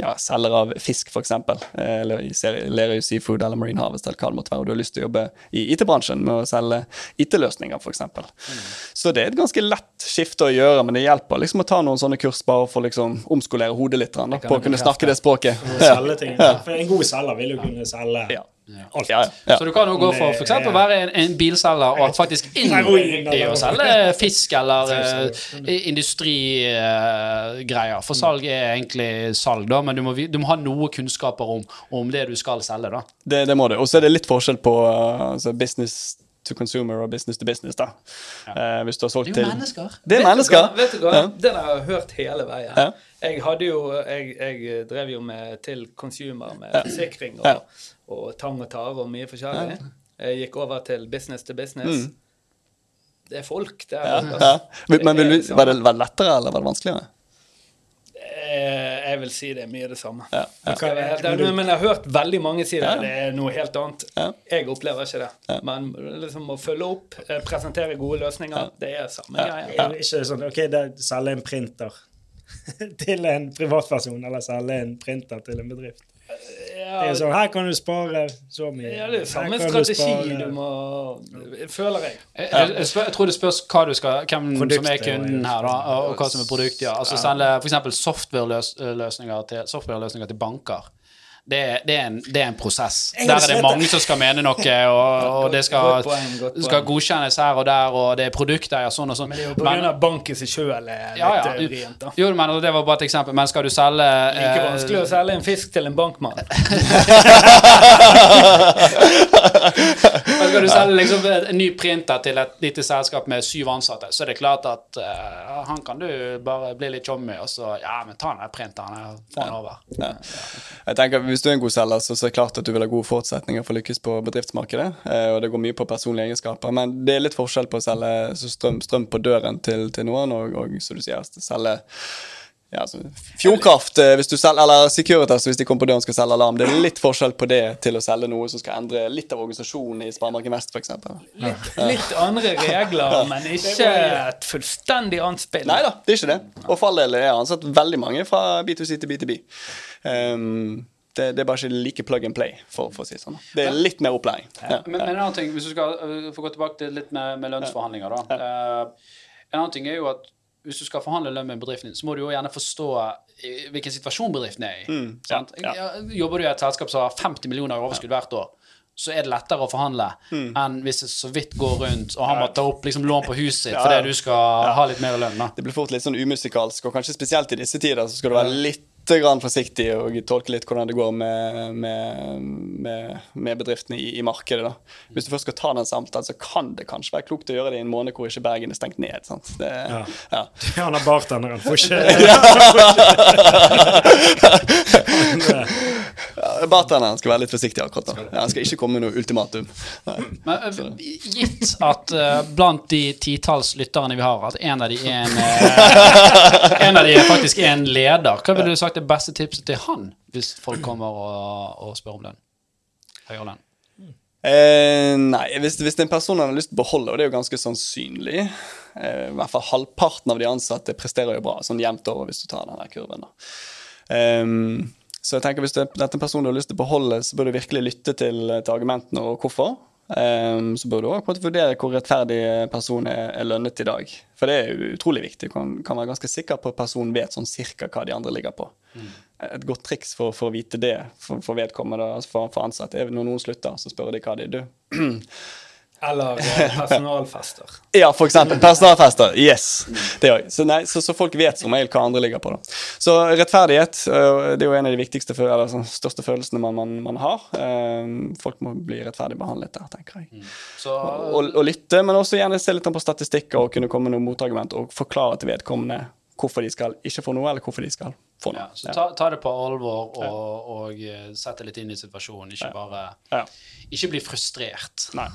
ja, selger av fisk f.eks., eller i Lerøy Seafood eller Marine Harvest, eller hva det måtte være, og du har lyst til å jobbe i IT-bransjen med å selge IT-løsninger f.eks., så det er et ganske lett skifte å gjøre, men det hjelper liksom å ta noen sånne kurs bare for liksom omskolere hodet litt, da, på å kunne snakke det språket. Selge ting. For en god selger vil jo kunne selge Ja. alt. Ja, ja. Så du kan jo gå for eksempel å være en, en bilselger og faktisk [LAUGHS] inn i å selge fisk eller [LAUGHS] uh, industrigreier. For salg er egentlig salg, da, men du må, du må ha noe kunnskaper om, om det du skal selge. da. Det, det må du. Og så er det litt forskjell på uh, business to consumer og business to business. da. Eh, hvis du har solgt Det er jo mennesker. Det er Vet du mennesker. hva? Vet du hva? Ja. Den har jeg hørt hele veien. Ja. Jeg hadde jo jeg, jeg drev jo med til consumer med forsikring og, Ja. og tang og tare og mye forskjellig. Jeg gikk over til business to business. Det er folk der. Mm. Ja, altså. ja. Men, men vil Det er liksom- var, det, var det lettere, eller var det vanskeligere? Eh, Jeg vil si det er mye det samme. Ja, ja. Ærlig, Men jeg har hørt veldig mange si det. Ja. Det er noe helt annet. Ja. Jeg opplever ikke det. Men liksom å følge opp, eh, presentere gode løsninger, det er samme greia. Det ikke sånn OK, det er selge en printer [LAUGHS] til en privatperson, eller selge en printer til en bedrift. Det er sånn, Her kan du spare så mye. Ja, det er samme strategi du, du må Føler jeg. Jeg, jeg, jeg, spør, jeg tror det spørs hva du skal, hvem som er kunden her, da, og, hva som er produktet. Ja. Altså selge f.eks. software-løsninger til, software-løsninger til banker. Det, det, er en, det er en prosess. Der er det mange som skal mene noe, [LAUGHS] og, og det skal, skal godkjennes her og der, og det er produkteier sånn og sånn. Men det er jo på grunn av bank i seg sjøl er litt ja, ja. eh, vrient, da. Jo, men det var bare et eksempel. Men skal du selge Like eh, vanskelig å selge en fisk til en bankmann. [LAUGHS] Men skal du selge liksom en ny printer til et lite selskap med syv ansatte, så er det klart at uh, han kan du bare bli litt tjommi, og så Ja, men ta den der printeren få den over. Ja. Jeg tenker, Hvis du er en god selger, så, så er det klart at du vil ha gode forutsetninger for å lykkes på bedriftsmarkedet. Eh, og det går mye på personlige egenskaper. Men det er litt forskjell på å selge strøm, strøm på døren til, til noen, og, og som du sier, selge ja, altså, Fjordkraft, eh, hvis du selger, eller Securitas hvis de kommer på døren og skal selge alarm. Det er litt forskjell på det til å selge noe som skal endre litt av organisasjonen i Sparemarken Vest, f.eks. Litt, litt andre regler, men ikke et fullstendig annet spill. Nei da, det er ikke det. Og for all del er ansatt veldig mange fra B2C til B2B. Um, det, det er bare ikke like plug and play, for, for å si det sånn. Det er litt mer opplæring. Ja. Men, men en annen ting, hvis du skal uh, få gå tilbake til litt med, med lønnsforhandlinger, da. Uh, en annen ting er jo at hvis du skal forhandle lønn med bedriften din, så må du jo gjerne forstå hvilken situasjon bedriften er i. sant? ja. Ja, Jobber du i et selskap som har 50 millioner i overskudd hvert år, så er det lettere å forhandle enn hvis det så vidt går rundt, og han må ta opp liksom, lån på huset sitt Ja, ja. fordi du skal ha litt mer lønn. da. Det blir fort litt sånn umusikalsk, og kanskje spesielt i disse tider så skal du være litt grann forsiktig og tolke litt hvordan det går med, med, med, med bedriftene i, i markedet. da. Hvis du først skal ta den samtalen, så kan det kanskje være klokt å gjøre det i en måned hvor ikke Bergen er stengt ned. sant? Det, ja. Ja. [LAUGHS] Ja. Han er bartenderen, får ikke [LAUGHS] [LAUGHS] Bartenderen skal være litt forsiktig akkurat da. Ja, han skal ikke komme med noe ultimatum. Men uh, gitt at uh, blant de titalls lytterne vi har, at en av de er en, uh, en av de er faktisk en leder, hva ville du sagt er beste tipset til han hvis folk kommer og, og spør om den? Høyere. Eh, nei, hvis, hvis det en person har lyst til å beholde, og det er jo ganske sannsynlig eh, I hvert fall halvparten av de ansatte presterer jo bra, sånn jevnt over hvis du tar den der kurven. Ehm, så jeg tenker hvis det, dette er en person du har lyst til å beholde, så bør du virkelig lytte til, til argumentene og hvorfor. Ehm, så bør du måte vurdere hvor rettferdig personen er, lønnet i dag. For det er utrolig viktig. Du kan, kan være ganske sikker på at personen vet sånn cirka hva de andre ligger på. Et godt triks for, for å vite det for, for vedkommende, altså for, for ansatte, er når noen slutter, så spør de hva de du. Eller eh, [LAUGHS] personalfester. Ja, for eksempel. Personalfester. Yes. Det òg. Så, så, så folk vet som regel hva andre ligger på. Da. Så rettferdighet øh, det er jo en av de viktigste eller, sånn, største følelsene man, man, man har. Eh, folk må bli rettferdig behandlet der, tenker jeg. Så Og, og lytte, men også gjerne se litt på statistikker og kunne komme med noen motargument og forklare til vedkommende hvorfor de skal ikke få noe, eller hvorfor de skal få noe. ja, så ta, ta det på alvor og, og og sett det litt inn i situasjonen, ikke bare Ja. Ikke bli frustrert. Nei.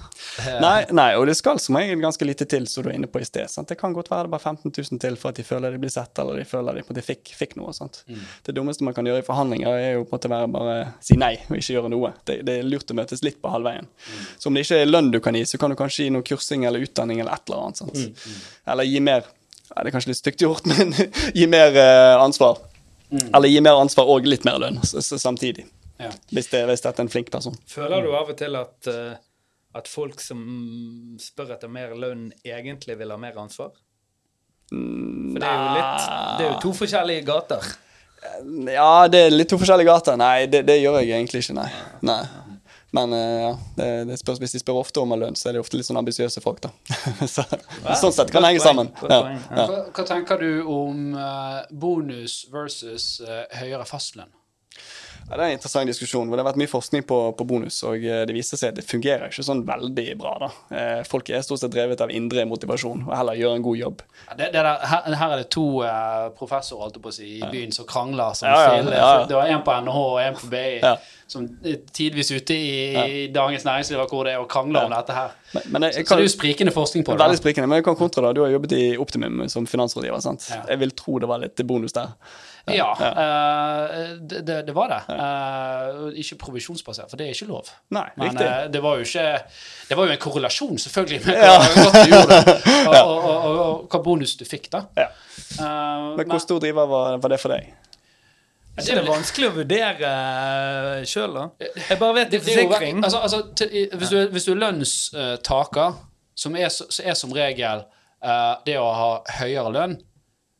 nei, nei, og det skal som regel ganske lite til, som du er inne på i sted. Sant? Det kan godt være det bare 15 000 til for at de føler de blir sett, eller de føler de måte fikk, fikk noe. Sant? Det dummeste man kan gjøre i forhandlinger, er jo på en måte være bare si nei og ikke gjøre noe. Det, det er lurt å møtes litt på halvveien. Så om det ikke er lønn du kan gi, så kan du kanskje gi noe kursing eller utdanning eller et eller annet. Sant? Eller gi mer ja, Det er kanskje litt stygt gjort, [LAUGHS] men gi mer ansvar. ansvar. Eller gi mer ansvar og litt mer lønn samtidig. Ja. Hvis, det, hvis dette er en flink person. Føler du av og til at, eh, at folk som spør etter mer lønn, egentlig vil ha mer ansvar? For det er jo litt Det er jo to forskjellige gater. Ja, det er litt to forskjellige gater. Nei, det, det gjør jeg egentlig ikke, nei. nei. Men eh, ja, det, det spørs, hvis de spør ofte om lønn, så er det ofte litt sånn ambisiøse folk, da. [LAUGHS] så, sånn sett kan det henge sammen. Ja, ja. Hva, hva tenker du om eh, bonus versus eh, høyere fastlønn? Ja, det er en interessant diskusjon. hvor Det har vært mye forskning på, på bonus, og eh, det viser seg at det fungerer ikke sånn veldig bra. da. Eh, Folk er stort sett drevet av indre motivasjon og heller gjør en god jobb. Ja, Det, det der, her, her er det to eh, professorer å si, i byen som krangler som Ja, ja. Det var en på NHH og en på BI som tidvis ute i, i Dagens Næringsliv hvor det er og krangler om dette her. Men, men jeg, jeg Så det er jo sprikende forskning på det. Veldig sprikende. Men jeg kan kontra da. Du har jobbet i Optimum som finansrådgiver. sant? Jeg vil tro det var litt bonus der. Ja, eh, det, det, det var det. Uh, ikke provisjonsbasert, for det er ikke lov. Nei, Men eh, det var jo ikke Det var jo en korrelasjon, selvfølgelig, med hva du gjorde, [LAUGHS] og, og, og, og, og hva bonus du fikk, da. Ja. Men hvor stor driver var, var det for deg? Er det vanskelig å vurdere sjøl, da? Jeg bare vet det er forsikring. altså, altså, til, hvis, du, hvis du er lønnstaker, som er, så, er som regel uh, det å ha høyere lønn,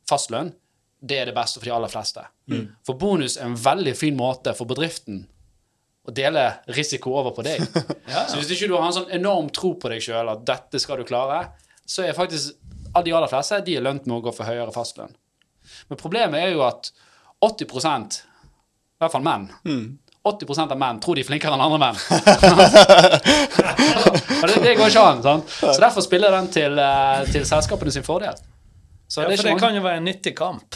fastlønn, det er det beste for de aller fleste. For bonus er en veldig fin måte for bedriften å dele risiko over på deg. [LAUGHS] Så hvis ikke du har en sånn enorm tro på deg sjøl at dette skal du klare, så er faktisk alle de aller fleste de er lønt med å gå for høyere fastlønn. Men problemet er jo at 80 i hvert fall menn 80% av menn tror de er flinkere enn andre menn. [LAUGHS] [LAUGHS] Det, det går ikke an. Sant? Så derfor spiller den til, eh, til selskapene sin fordel. Så Ja, det er for det mange... kan jo være en nyttig kamp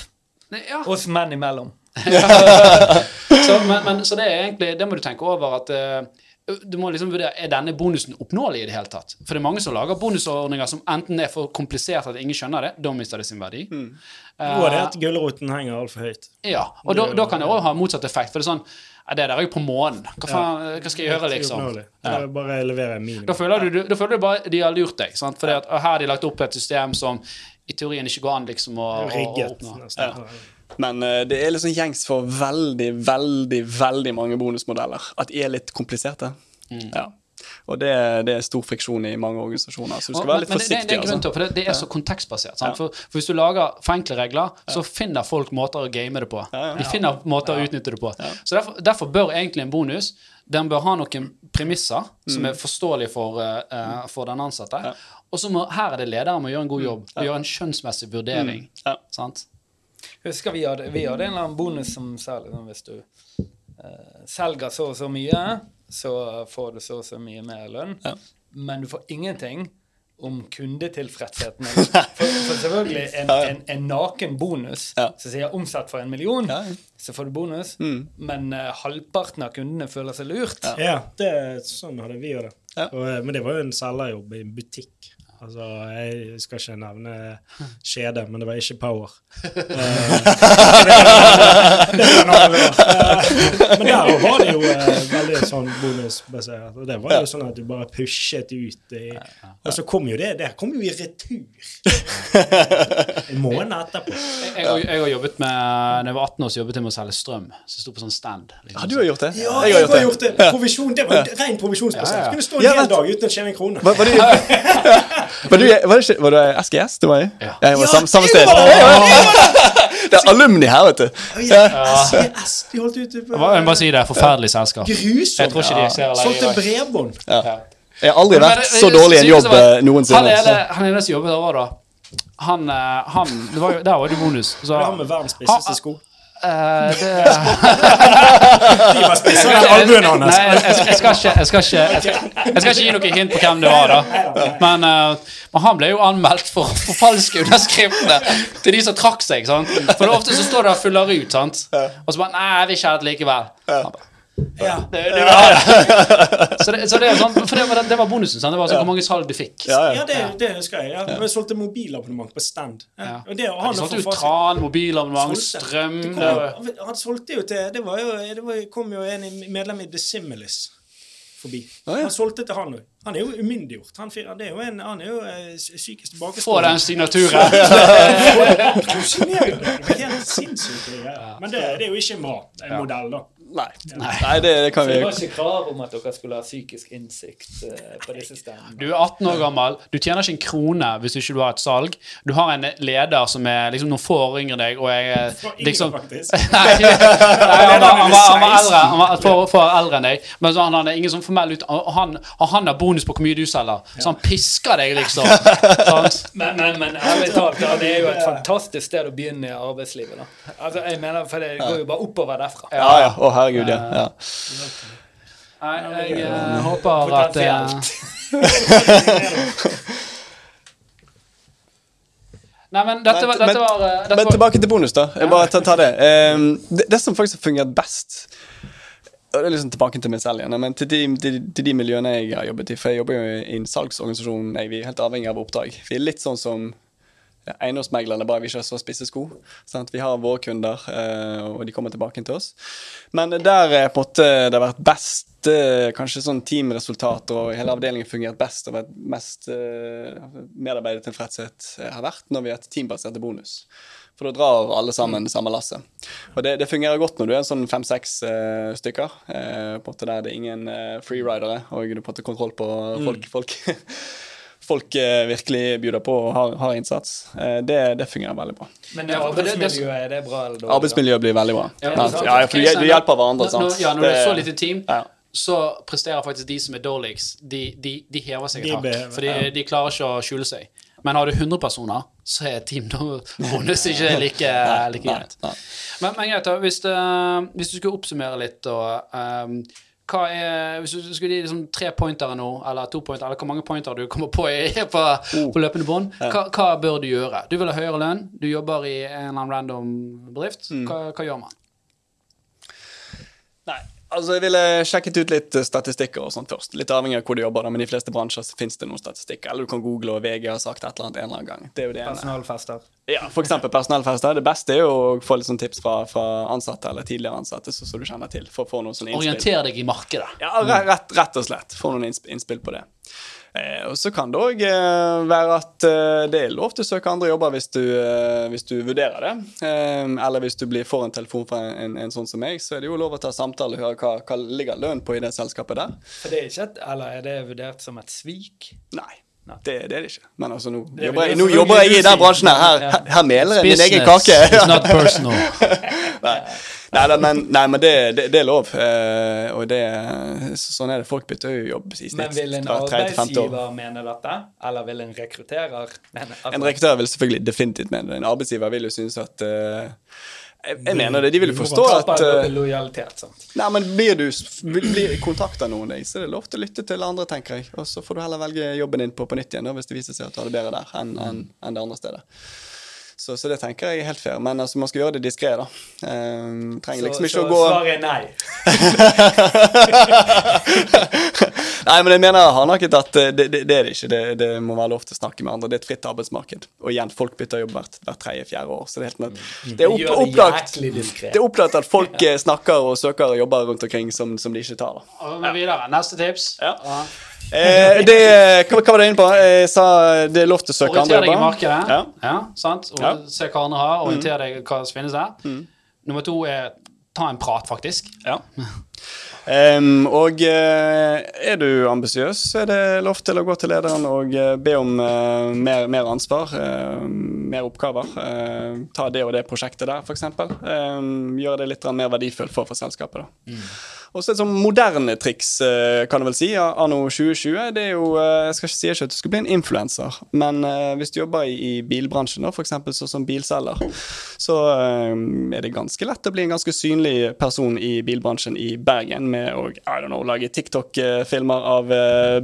mange- ja. oss menn imellom. [LAUGHS] så, men, men, så det er egentlig Det må du tenke over at uh, du må liksom vurdere Er denne bonusen oppnåelig i det hele tatt. For det er mange som lager bonusordninger som enten er for komplisert at ingen skjønner det, da mister det sin verdi. Nå er det at gulroten henger altfor høyt. Ja, og da, da kan det òg ha motsatt effekt. For det er sånn Det der er jo på månen. Hva, faen, hva skal jeg gjøre, liksom? Ja. Bare levere en minimum. Da føler du, da føler du bare de har lurt deg. Sant? Fordi at her har de lagt opp et system som i teorien ikke går an liksom å, Rigget, å oppnå. nesten. Men uh, det er liksom gjengs for veldig, veldig veldig mange bonusmodeller at de er litt kompliserte. Ja. Og det, det er stor friksjon i mange organisasjoner, så du skal Og- være litt men det, det, forsiktig. det er grunn altså. til, for det, det er så kontekstbasert. Sant? For, for hvis du lager forenkle regler, så finner folk måter å game det på. De finner måter å utnytte det på. Så derfor, derfor bør egentlig en bonus den bør ha noen premisser som Mm. er forståelige for, uh, for den ansatte. Og så må, her er det lederen må gjøre en god jobb og gjøre en skjønnsmessig vurdering. Mm. Ja. Sant? Husker vi hadde, vi hadde en eller annen bonus som sa liksom, hvis du uh, selger så og så mye, så får du så og så mye mer lønn. Ja. Men du får ingenting om kundetilfredsheten. For, for selvfølgelig en, en, en naken bonus Ja. som sier omsatt for en million, Ja. så får du bonus, Mm. men uh, halvparten av kundene føler seg lurt. Ja, det, sånn hadde vi jo det. Ja. Og, eh, men det var jo en selgerjobb i en butikk. Altså, Jeg skal ikke nevne skjede, men det var ikke Power. [LAUGHS] Eh, det det. Eh, Men der var det jo eh, veldig sånn bonusbasert. Og det var jo sånn at du bare pushet ut i Og så kom jo det Det kom jo i retur. [LAUGHS] En måned etterpå. Jeg, jeg, jeg har jobbet med Da jeg var 18 år, så jobbet jeg med å selge strøm. Så jeg sto på sånn stand. liksom. Ja, du har gjort det? Ja, jeg har gjort det! Provisjon, det var ren provisjonsbasert. Kunne stå en hel dag uten å tjene en krone. Var, var, [LAUGHS] var, du, var, det ikke, var det SGS du var i? Ja. Jeg var Ja, samme, samme sted. var- Ja, ja, ja. Det er alumni her, vet du. Ja, SGS, de holdt ut på Jeg må- si det. er Forferdelig selskap. Grusomt. Jeg tror ikke de eksisterer. Solgte bredbånd. Jeg har aldri Men vært det- så dårlig i en jobb det- eh, Han noensinne. ene, han ene som jobbet der òg, da. Han, eh, han det var jo, Der var det bonus. Så, Det har med verdens spisseste sko. Eh, det. [LAUGHS] Nei, jeg, jeg, jeg, skal ikke, jeg, skal ikke, jeg, skal, jeg skal ikke gi noe hint på hvem det var, da. Men, uh, men han ble jo anmeldt for å forfalske underskriftene til de som trakk seg. sant? For det er ofte så står det og fyller ut, sant? og så bare Nei, jeg vil ikke ha det likevel. Han bare, Ja. det, det, var. [LAUGHS] Så, det, så det er sånn, For det var, det var bonusen. sant? Det var sånn hvor mange salg du fikk. Ja, Ja, ja. det, det husker jeg. Ja. Jeg solgte mobilabonnement på stand. Ja. Ja. Og det, og De han solgte jo fast- tran, mobilabonnement, Solgte. strøm Det kom det var- jo, han solgte jo til Det, var jo, det var, kom jo en medlem i The Similis forbi. Ja. Han solgte til han òg. Han er jo umyndiggjort. Han, fyr- det er jo en, han er jo psykisk tilbakestående. Få den signaturen. [LAUGHS] [LAUGHS] Det er helt sinnssykt. Men det, det er jo ikke en bra en modell, da. Nei, Nei det, det kan Så vi det var ikke krav om at dere skulle ha psykisk innsikt eh, på disse stedene. Du er 18 år gammel, du tjener ikke en krone hvis ikke du har et salg. Du har en leder som er liksom noen få år yngre enn deg, og jeg er For yngre, liksom faktisk. [LAUGHS] Nei, nei han, var, han, var, han var eldre Han var for, for eldre enn deg. Men så han hadde ingen sånn formell ut... Og han, og han har bonus på hvor mye du selger, så han pisker deg, liksom. [LAUGHS] Men, men, men ærlig talt, det er jo et fantastisk sted å begynne i arbeidslivet. da. Altså, jeg mener, For det går jo bare oppover derfra. Ja, ja. Å, herregud, ja. ja. Nei, jeg jeg håper at eh, Nei, men dette var, dette var, eh, dette Men var tilbake til bonus, da. Jeg bare ta, tar det. Um, det. Det som faktisk har fungert best og det er liksom tilbake til meg selv igjen, men til de, til, til de miljøene jeg har jobbet i For jeg jobber jo i en salgsorganisasjon. Jeg, vi er helt avhengig av oppdrag. Vi er litt sånn som eiendomsmeglerne, bare vi ikke ha så spisse sko. Sant? Vi har våre kunder, eh, og de kommer tilbake til oss. Men der er på en måte det har vært best eh, kanskje sånn teamresultater, og hele avdelingen fungert best og vært mest uh, medarbeidertilfredshet eh, har vært når vi har et teambasert bonus. For da drar alle sammen det samme lasset. Og det, det fungerer godt når du er en sånn fem-seks eh, stykker. Uh, på en måte Der det er ingen uh, freeridere, og du har på kontroll på folk. folk. [LAUGHS] Folk eh, virkelig bjuder på og har, har innsats. Eh, det, det fungerer veldig bra. Men arbeidsmiljøet, er det bra eller dårlig? Arbeidsmiljøet blir veldig bra. Ja, Ja, ja, for du, hjelper hverandre, sant. når- Ja, når det er så lite team, Ja. så presterer faktisk de som er dårligst, de, de, de hever seg i et hakk. For de, de klarer ikke å skjule seg. Men har du 100 personer, så er teambonus [LAUGHS] ikke like, like greit. Men, men greit. Hvis, det, hvis du skulle oppsummere litt, da ehm, hva er, Hvis du skulle gi liksom tre pointere nå, eller to pointer, eller hvor mange pointer du kommer på i, [LAUGHS] på, Oh. på løpende bånd, hva, hva bør du gjøre? Du vil ha høyere lønn, du jobber i en eller annen random bedrift. Mm. Hva, hva gjør man? Altså jeg ville sjekket ut litt eh, statistikker og sånt først. Litt avhengig av hvor du jobber, da, men i de fleste bransjer så finnes det noen statistikker. Eller du kan google og VG har sagt et eller annet en eller annen gang. Det er jo det ene. Personalfester. Ja, f.eks. personalfester. Det beste er jo å få litt sånn tips fra, fra ansatte eller tidligere ansatte så, så du kjenner til, for å få noen sånne innspill. Orienter deg i markedet. Ja, rett, rett og slett. Få noen innspill på det. Eh, og så kan det òg eh, være at eh, det er lov til å søke andre jobber hvis du, hvis du vurderer det. Eh, eller hvis du blir får en telefon fra en, en, sånn som meg, så er det jo lov å ta samtale og høre hva, hva ligger lønn på i det selskapet der. For det er ikke et, eller er det vurdert som et svik? Nei. Det, det er det ikke. Men altså, nå er jobber jeg, nå jobber jeg i den bransjen her. Her, her, meler jeg min egen kake. is not personal. [LAUGHS] Nei, nei, men, nei, men det, det, det er lov. Eh, og det, sånn er det. Folk bytter jo jobb i snitt Men vil en arbeidsgiver mene dette? Eller vil en rekrutterer mene altså, En rekrutterer vil selvfølgelig definitivt mene det. En arbeidsgiver vil jo synes at uh, jeg, jeg mener det. De vil jo forstå at eh, lojalitet, sant? Nei, men blir du blir, av noen deg, så er det lov til å lytte til andre, tenker jeg. Og så får du heller velge jobben din på, på nytt igjen da, hvis det viser seg at du har det bedre der enn enn- enn det andre stedet. Så, så det tenker jeg er helt fair. Men altså, man skal gjøre det diskré, da. Um, trenger liksom ikke så å gå svaret er nei. [LAUGHS] Nei, men jeg mener hardnakket at eh, det, det, det er det ikke. Det, det må være lov til å snakke med andre. Det er et fritt arbeidsmarked. Og igjen, folk bytter jobb hvert, hvert tredje-fjerde år. Så det er helt nødt. Det er opp, opplagt. Det er opplagt at folk eh, snakker og søker jobber rundt omkring som, som de ikke tar. da. Og vi videre. Neste tips. Ja. Eh, det, hva, hva var det inne på? Jeg sa det er lov til å søke andre Orienter deg i markedet. Ja. Ja, sant? Og Ja. Mm. Se hva andre har. Orienter deg hva som finnes der. Nummer to er ta en prat, faktisk. Ja. Um, og eh, er du ambisiøs, er det lov til å gå til lederen og eh, be om uh, mer, mer ansvar, uh, mer oppgaver. Uh, ta det og det prosjektet der, f.eks. Um, gjøre det litt mer verdifullt for, for selskapet. da. Og så et sånn moderne triks, eh, kan du vel si, anno 2020, det er jo eh, Jeg skal ikke si ikke at du skal bli en influenser, men eh, hvis du jobber i, bilbransjen, da, f.eks. sånn som bilselger, så er det ganske lett å bli en ganske synlig person i bilbransjen i Bergen med å I don't know, lage TikTok-filmer av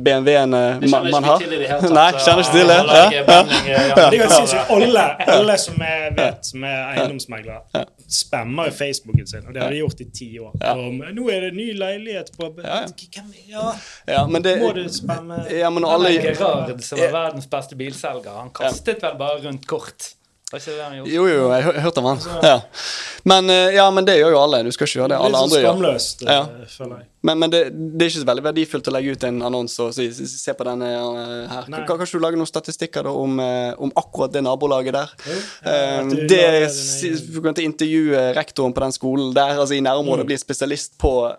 BMW-ene man, man har. til i det hele tatt. Nei, kjenner ikke til det? Ja, ja. ja. Det er helt sinnssykt. [LAUGHS] Alle, alle som er, vet som er eiendomsmeglere, spammer jo Facebooken sin. Og det har de gjort i ti år. Og nå er det ny leilighet på Ja, ja. Ja, Ja, men det Må du spenne Ja, men alle Gerard, som var verdens beste bilselger, han kastet vel bare rundt kort Har ikke det han gjort? Jo, jo, jeg hørte om han. Ja. Men, eh, ja, men det gjør jo alle. Du skal ikke gjøre det alle sånn andre gjør. skamløst, eh, Ja. føler jeg. Men, men det, det er ikke så veldig verdifullt å legge ut en annonse og si se- se på denne eh, her. Nei. Kanskje du lager noen statistikker da om, om akkurat det nabolaget der? Jo, Eh, du det Du kan intervjue rektoren på den skolen der, altså i nærområdet, Mm. bli spesialist på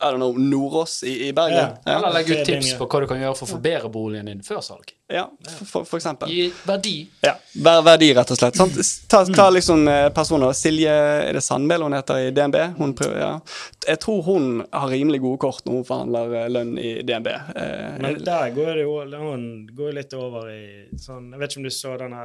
I don't know, Nordås i, i Bergen. Ja. Eller legge ut tips på hva du kan gjøre for å forbedre boligen din før salg. Ja, for, for eksempel. Gi verdi. Ja, ver- verdi, rett og slett. Sant? Ta, ta Mm. liksom eh, personer Silje er det Sandmæl hun heter i DNB. Hun prøver, ja. Jeg tror hun har rimelig gode kort når hun forhandler eh, lønn i DNB. Eh, Men der går det jo hun går litt over i sånn Jeg vet ikke om du så denne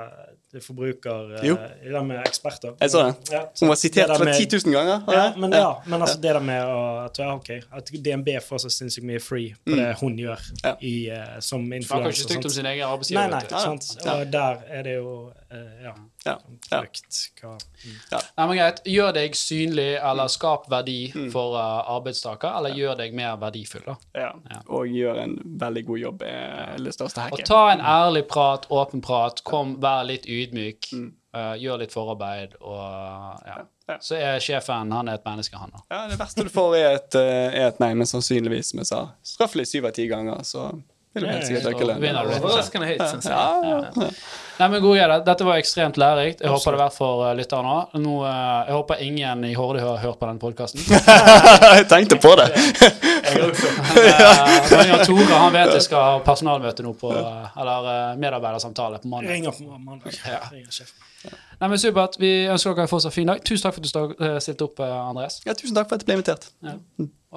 forbruker... eh, Jo. i det med eksperter. Jeg så det. Ja, hun var sitert med- 10 000 ganger. Ja, men, ja, men altså det der med å, at, ja, ok, at DNB får så sinnssykt mye free på det hun gjør Mm. Ja. i, som Snakker ikke stygt om sant? Sin egen arbeidsgiver. nei, nei, ikke sant? ja. Og der er det jo eh, Ja. Ja, ja. Frykt. Hva mm. Nei, men greit. Gjør deg synlig, eller skap verdi Mm. for uh, arbeidstaker, eller gjør deg mer verdifull. da. Ja. Og gjør en veldig god jobb, er det største Og ta en ærlig prat, åpen prat, kom, vær litt ydmyk, Mm. uh, gjør litt forarbeid, og ja. Ja. Så er sjefen han er et menneske, han da. Ja, det verste du får, er et, eh, er et nei, men sannsynligvis, som jeg sa, straffelig syv av ti ganger, så vil du helt sikkert så øke lønnen. vinner du litt. Overraskende høyt, syns jeg. Ja, ja. Nei, men gode greier. Dette var ekstremt lærerikt. Jeg håper det har vært for uh, lytterne òg. Uh, jeg håper ingen i Horde har hørt på den podkasten. [LAUGHS] jeg tenkte på det. Men uh, Tore han vet jeg skal ha personalmøte nå på uh, Eller uh, medarbeidersamtale på mandag. Ringer på mandag. Ja. Ringer sjefen. Nei, men Supert. Vi ønsker dere en fortsatt fin dag. Tusen takk for at du stilte opp, uh, Andreas. Ja, tusen takk for at jeg ble invitert. Ja.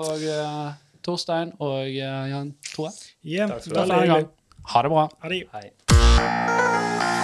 Og uh, Torstein og uh, Jan Tore. Yeah. Takk skal du ha. Ha det bra. Ha det. Hei.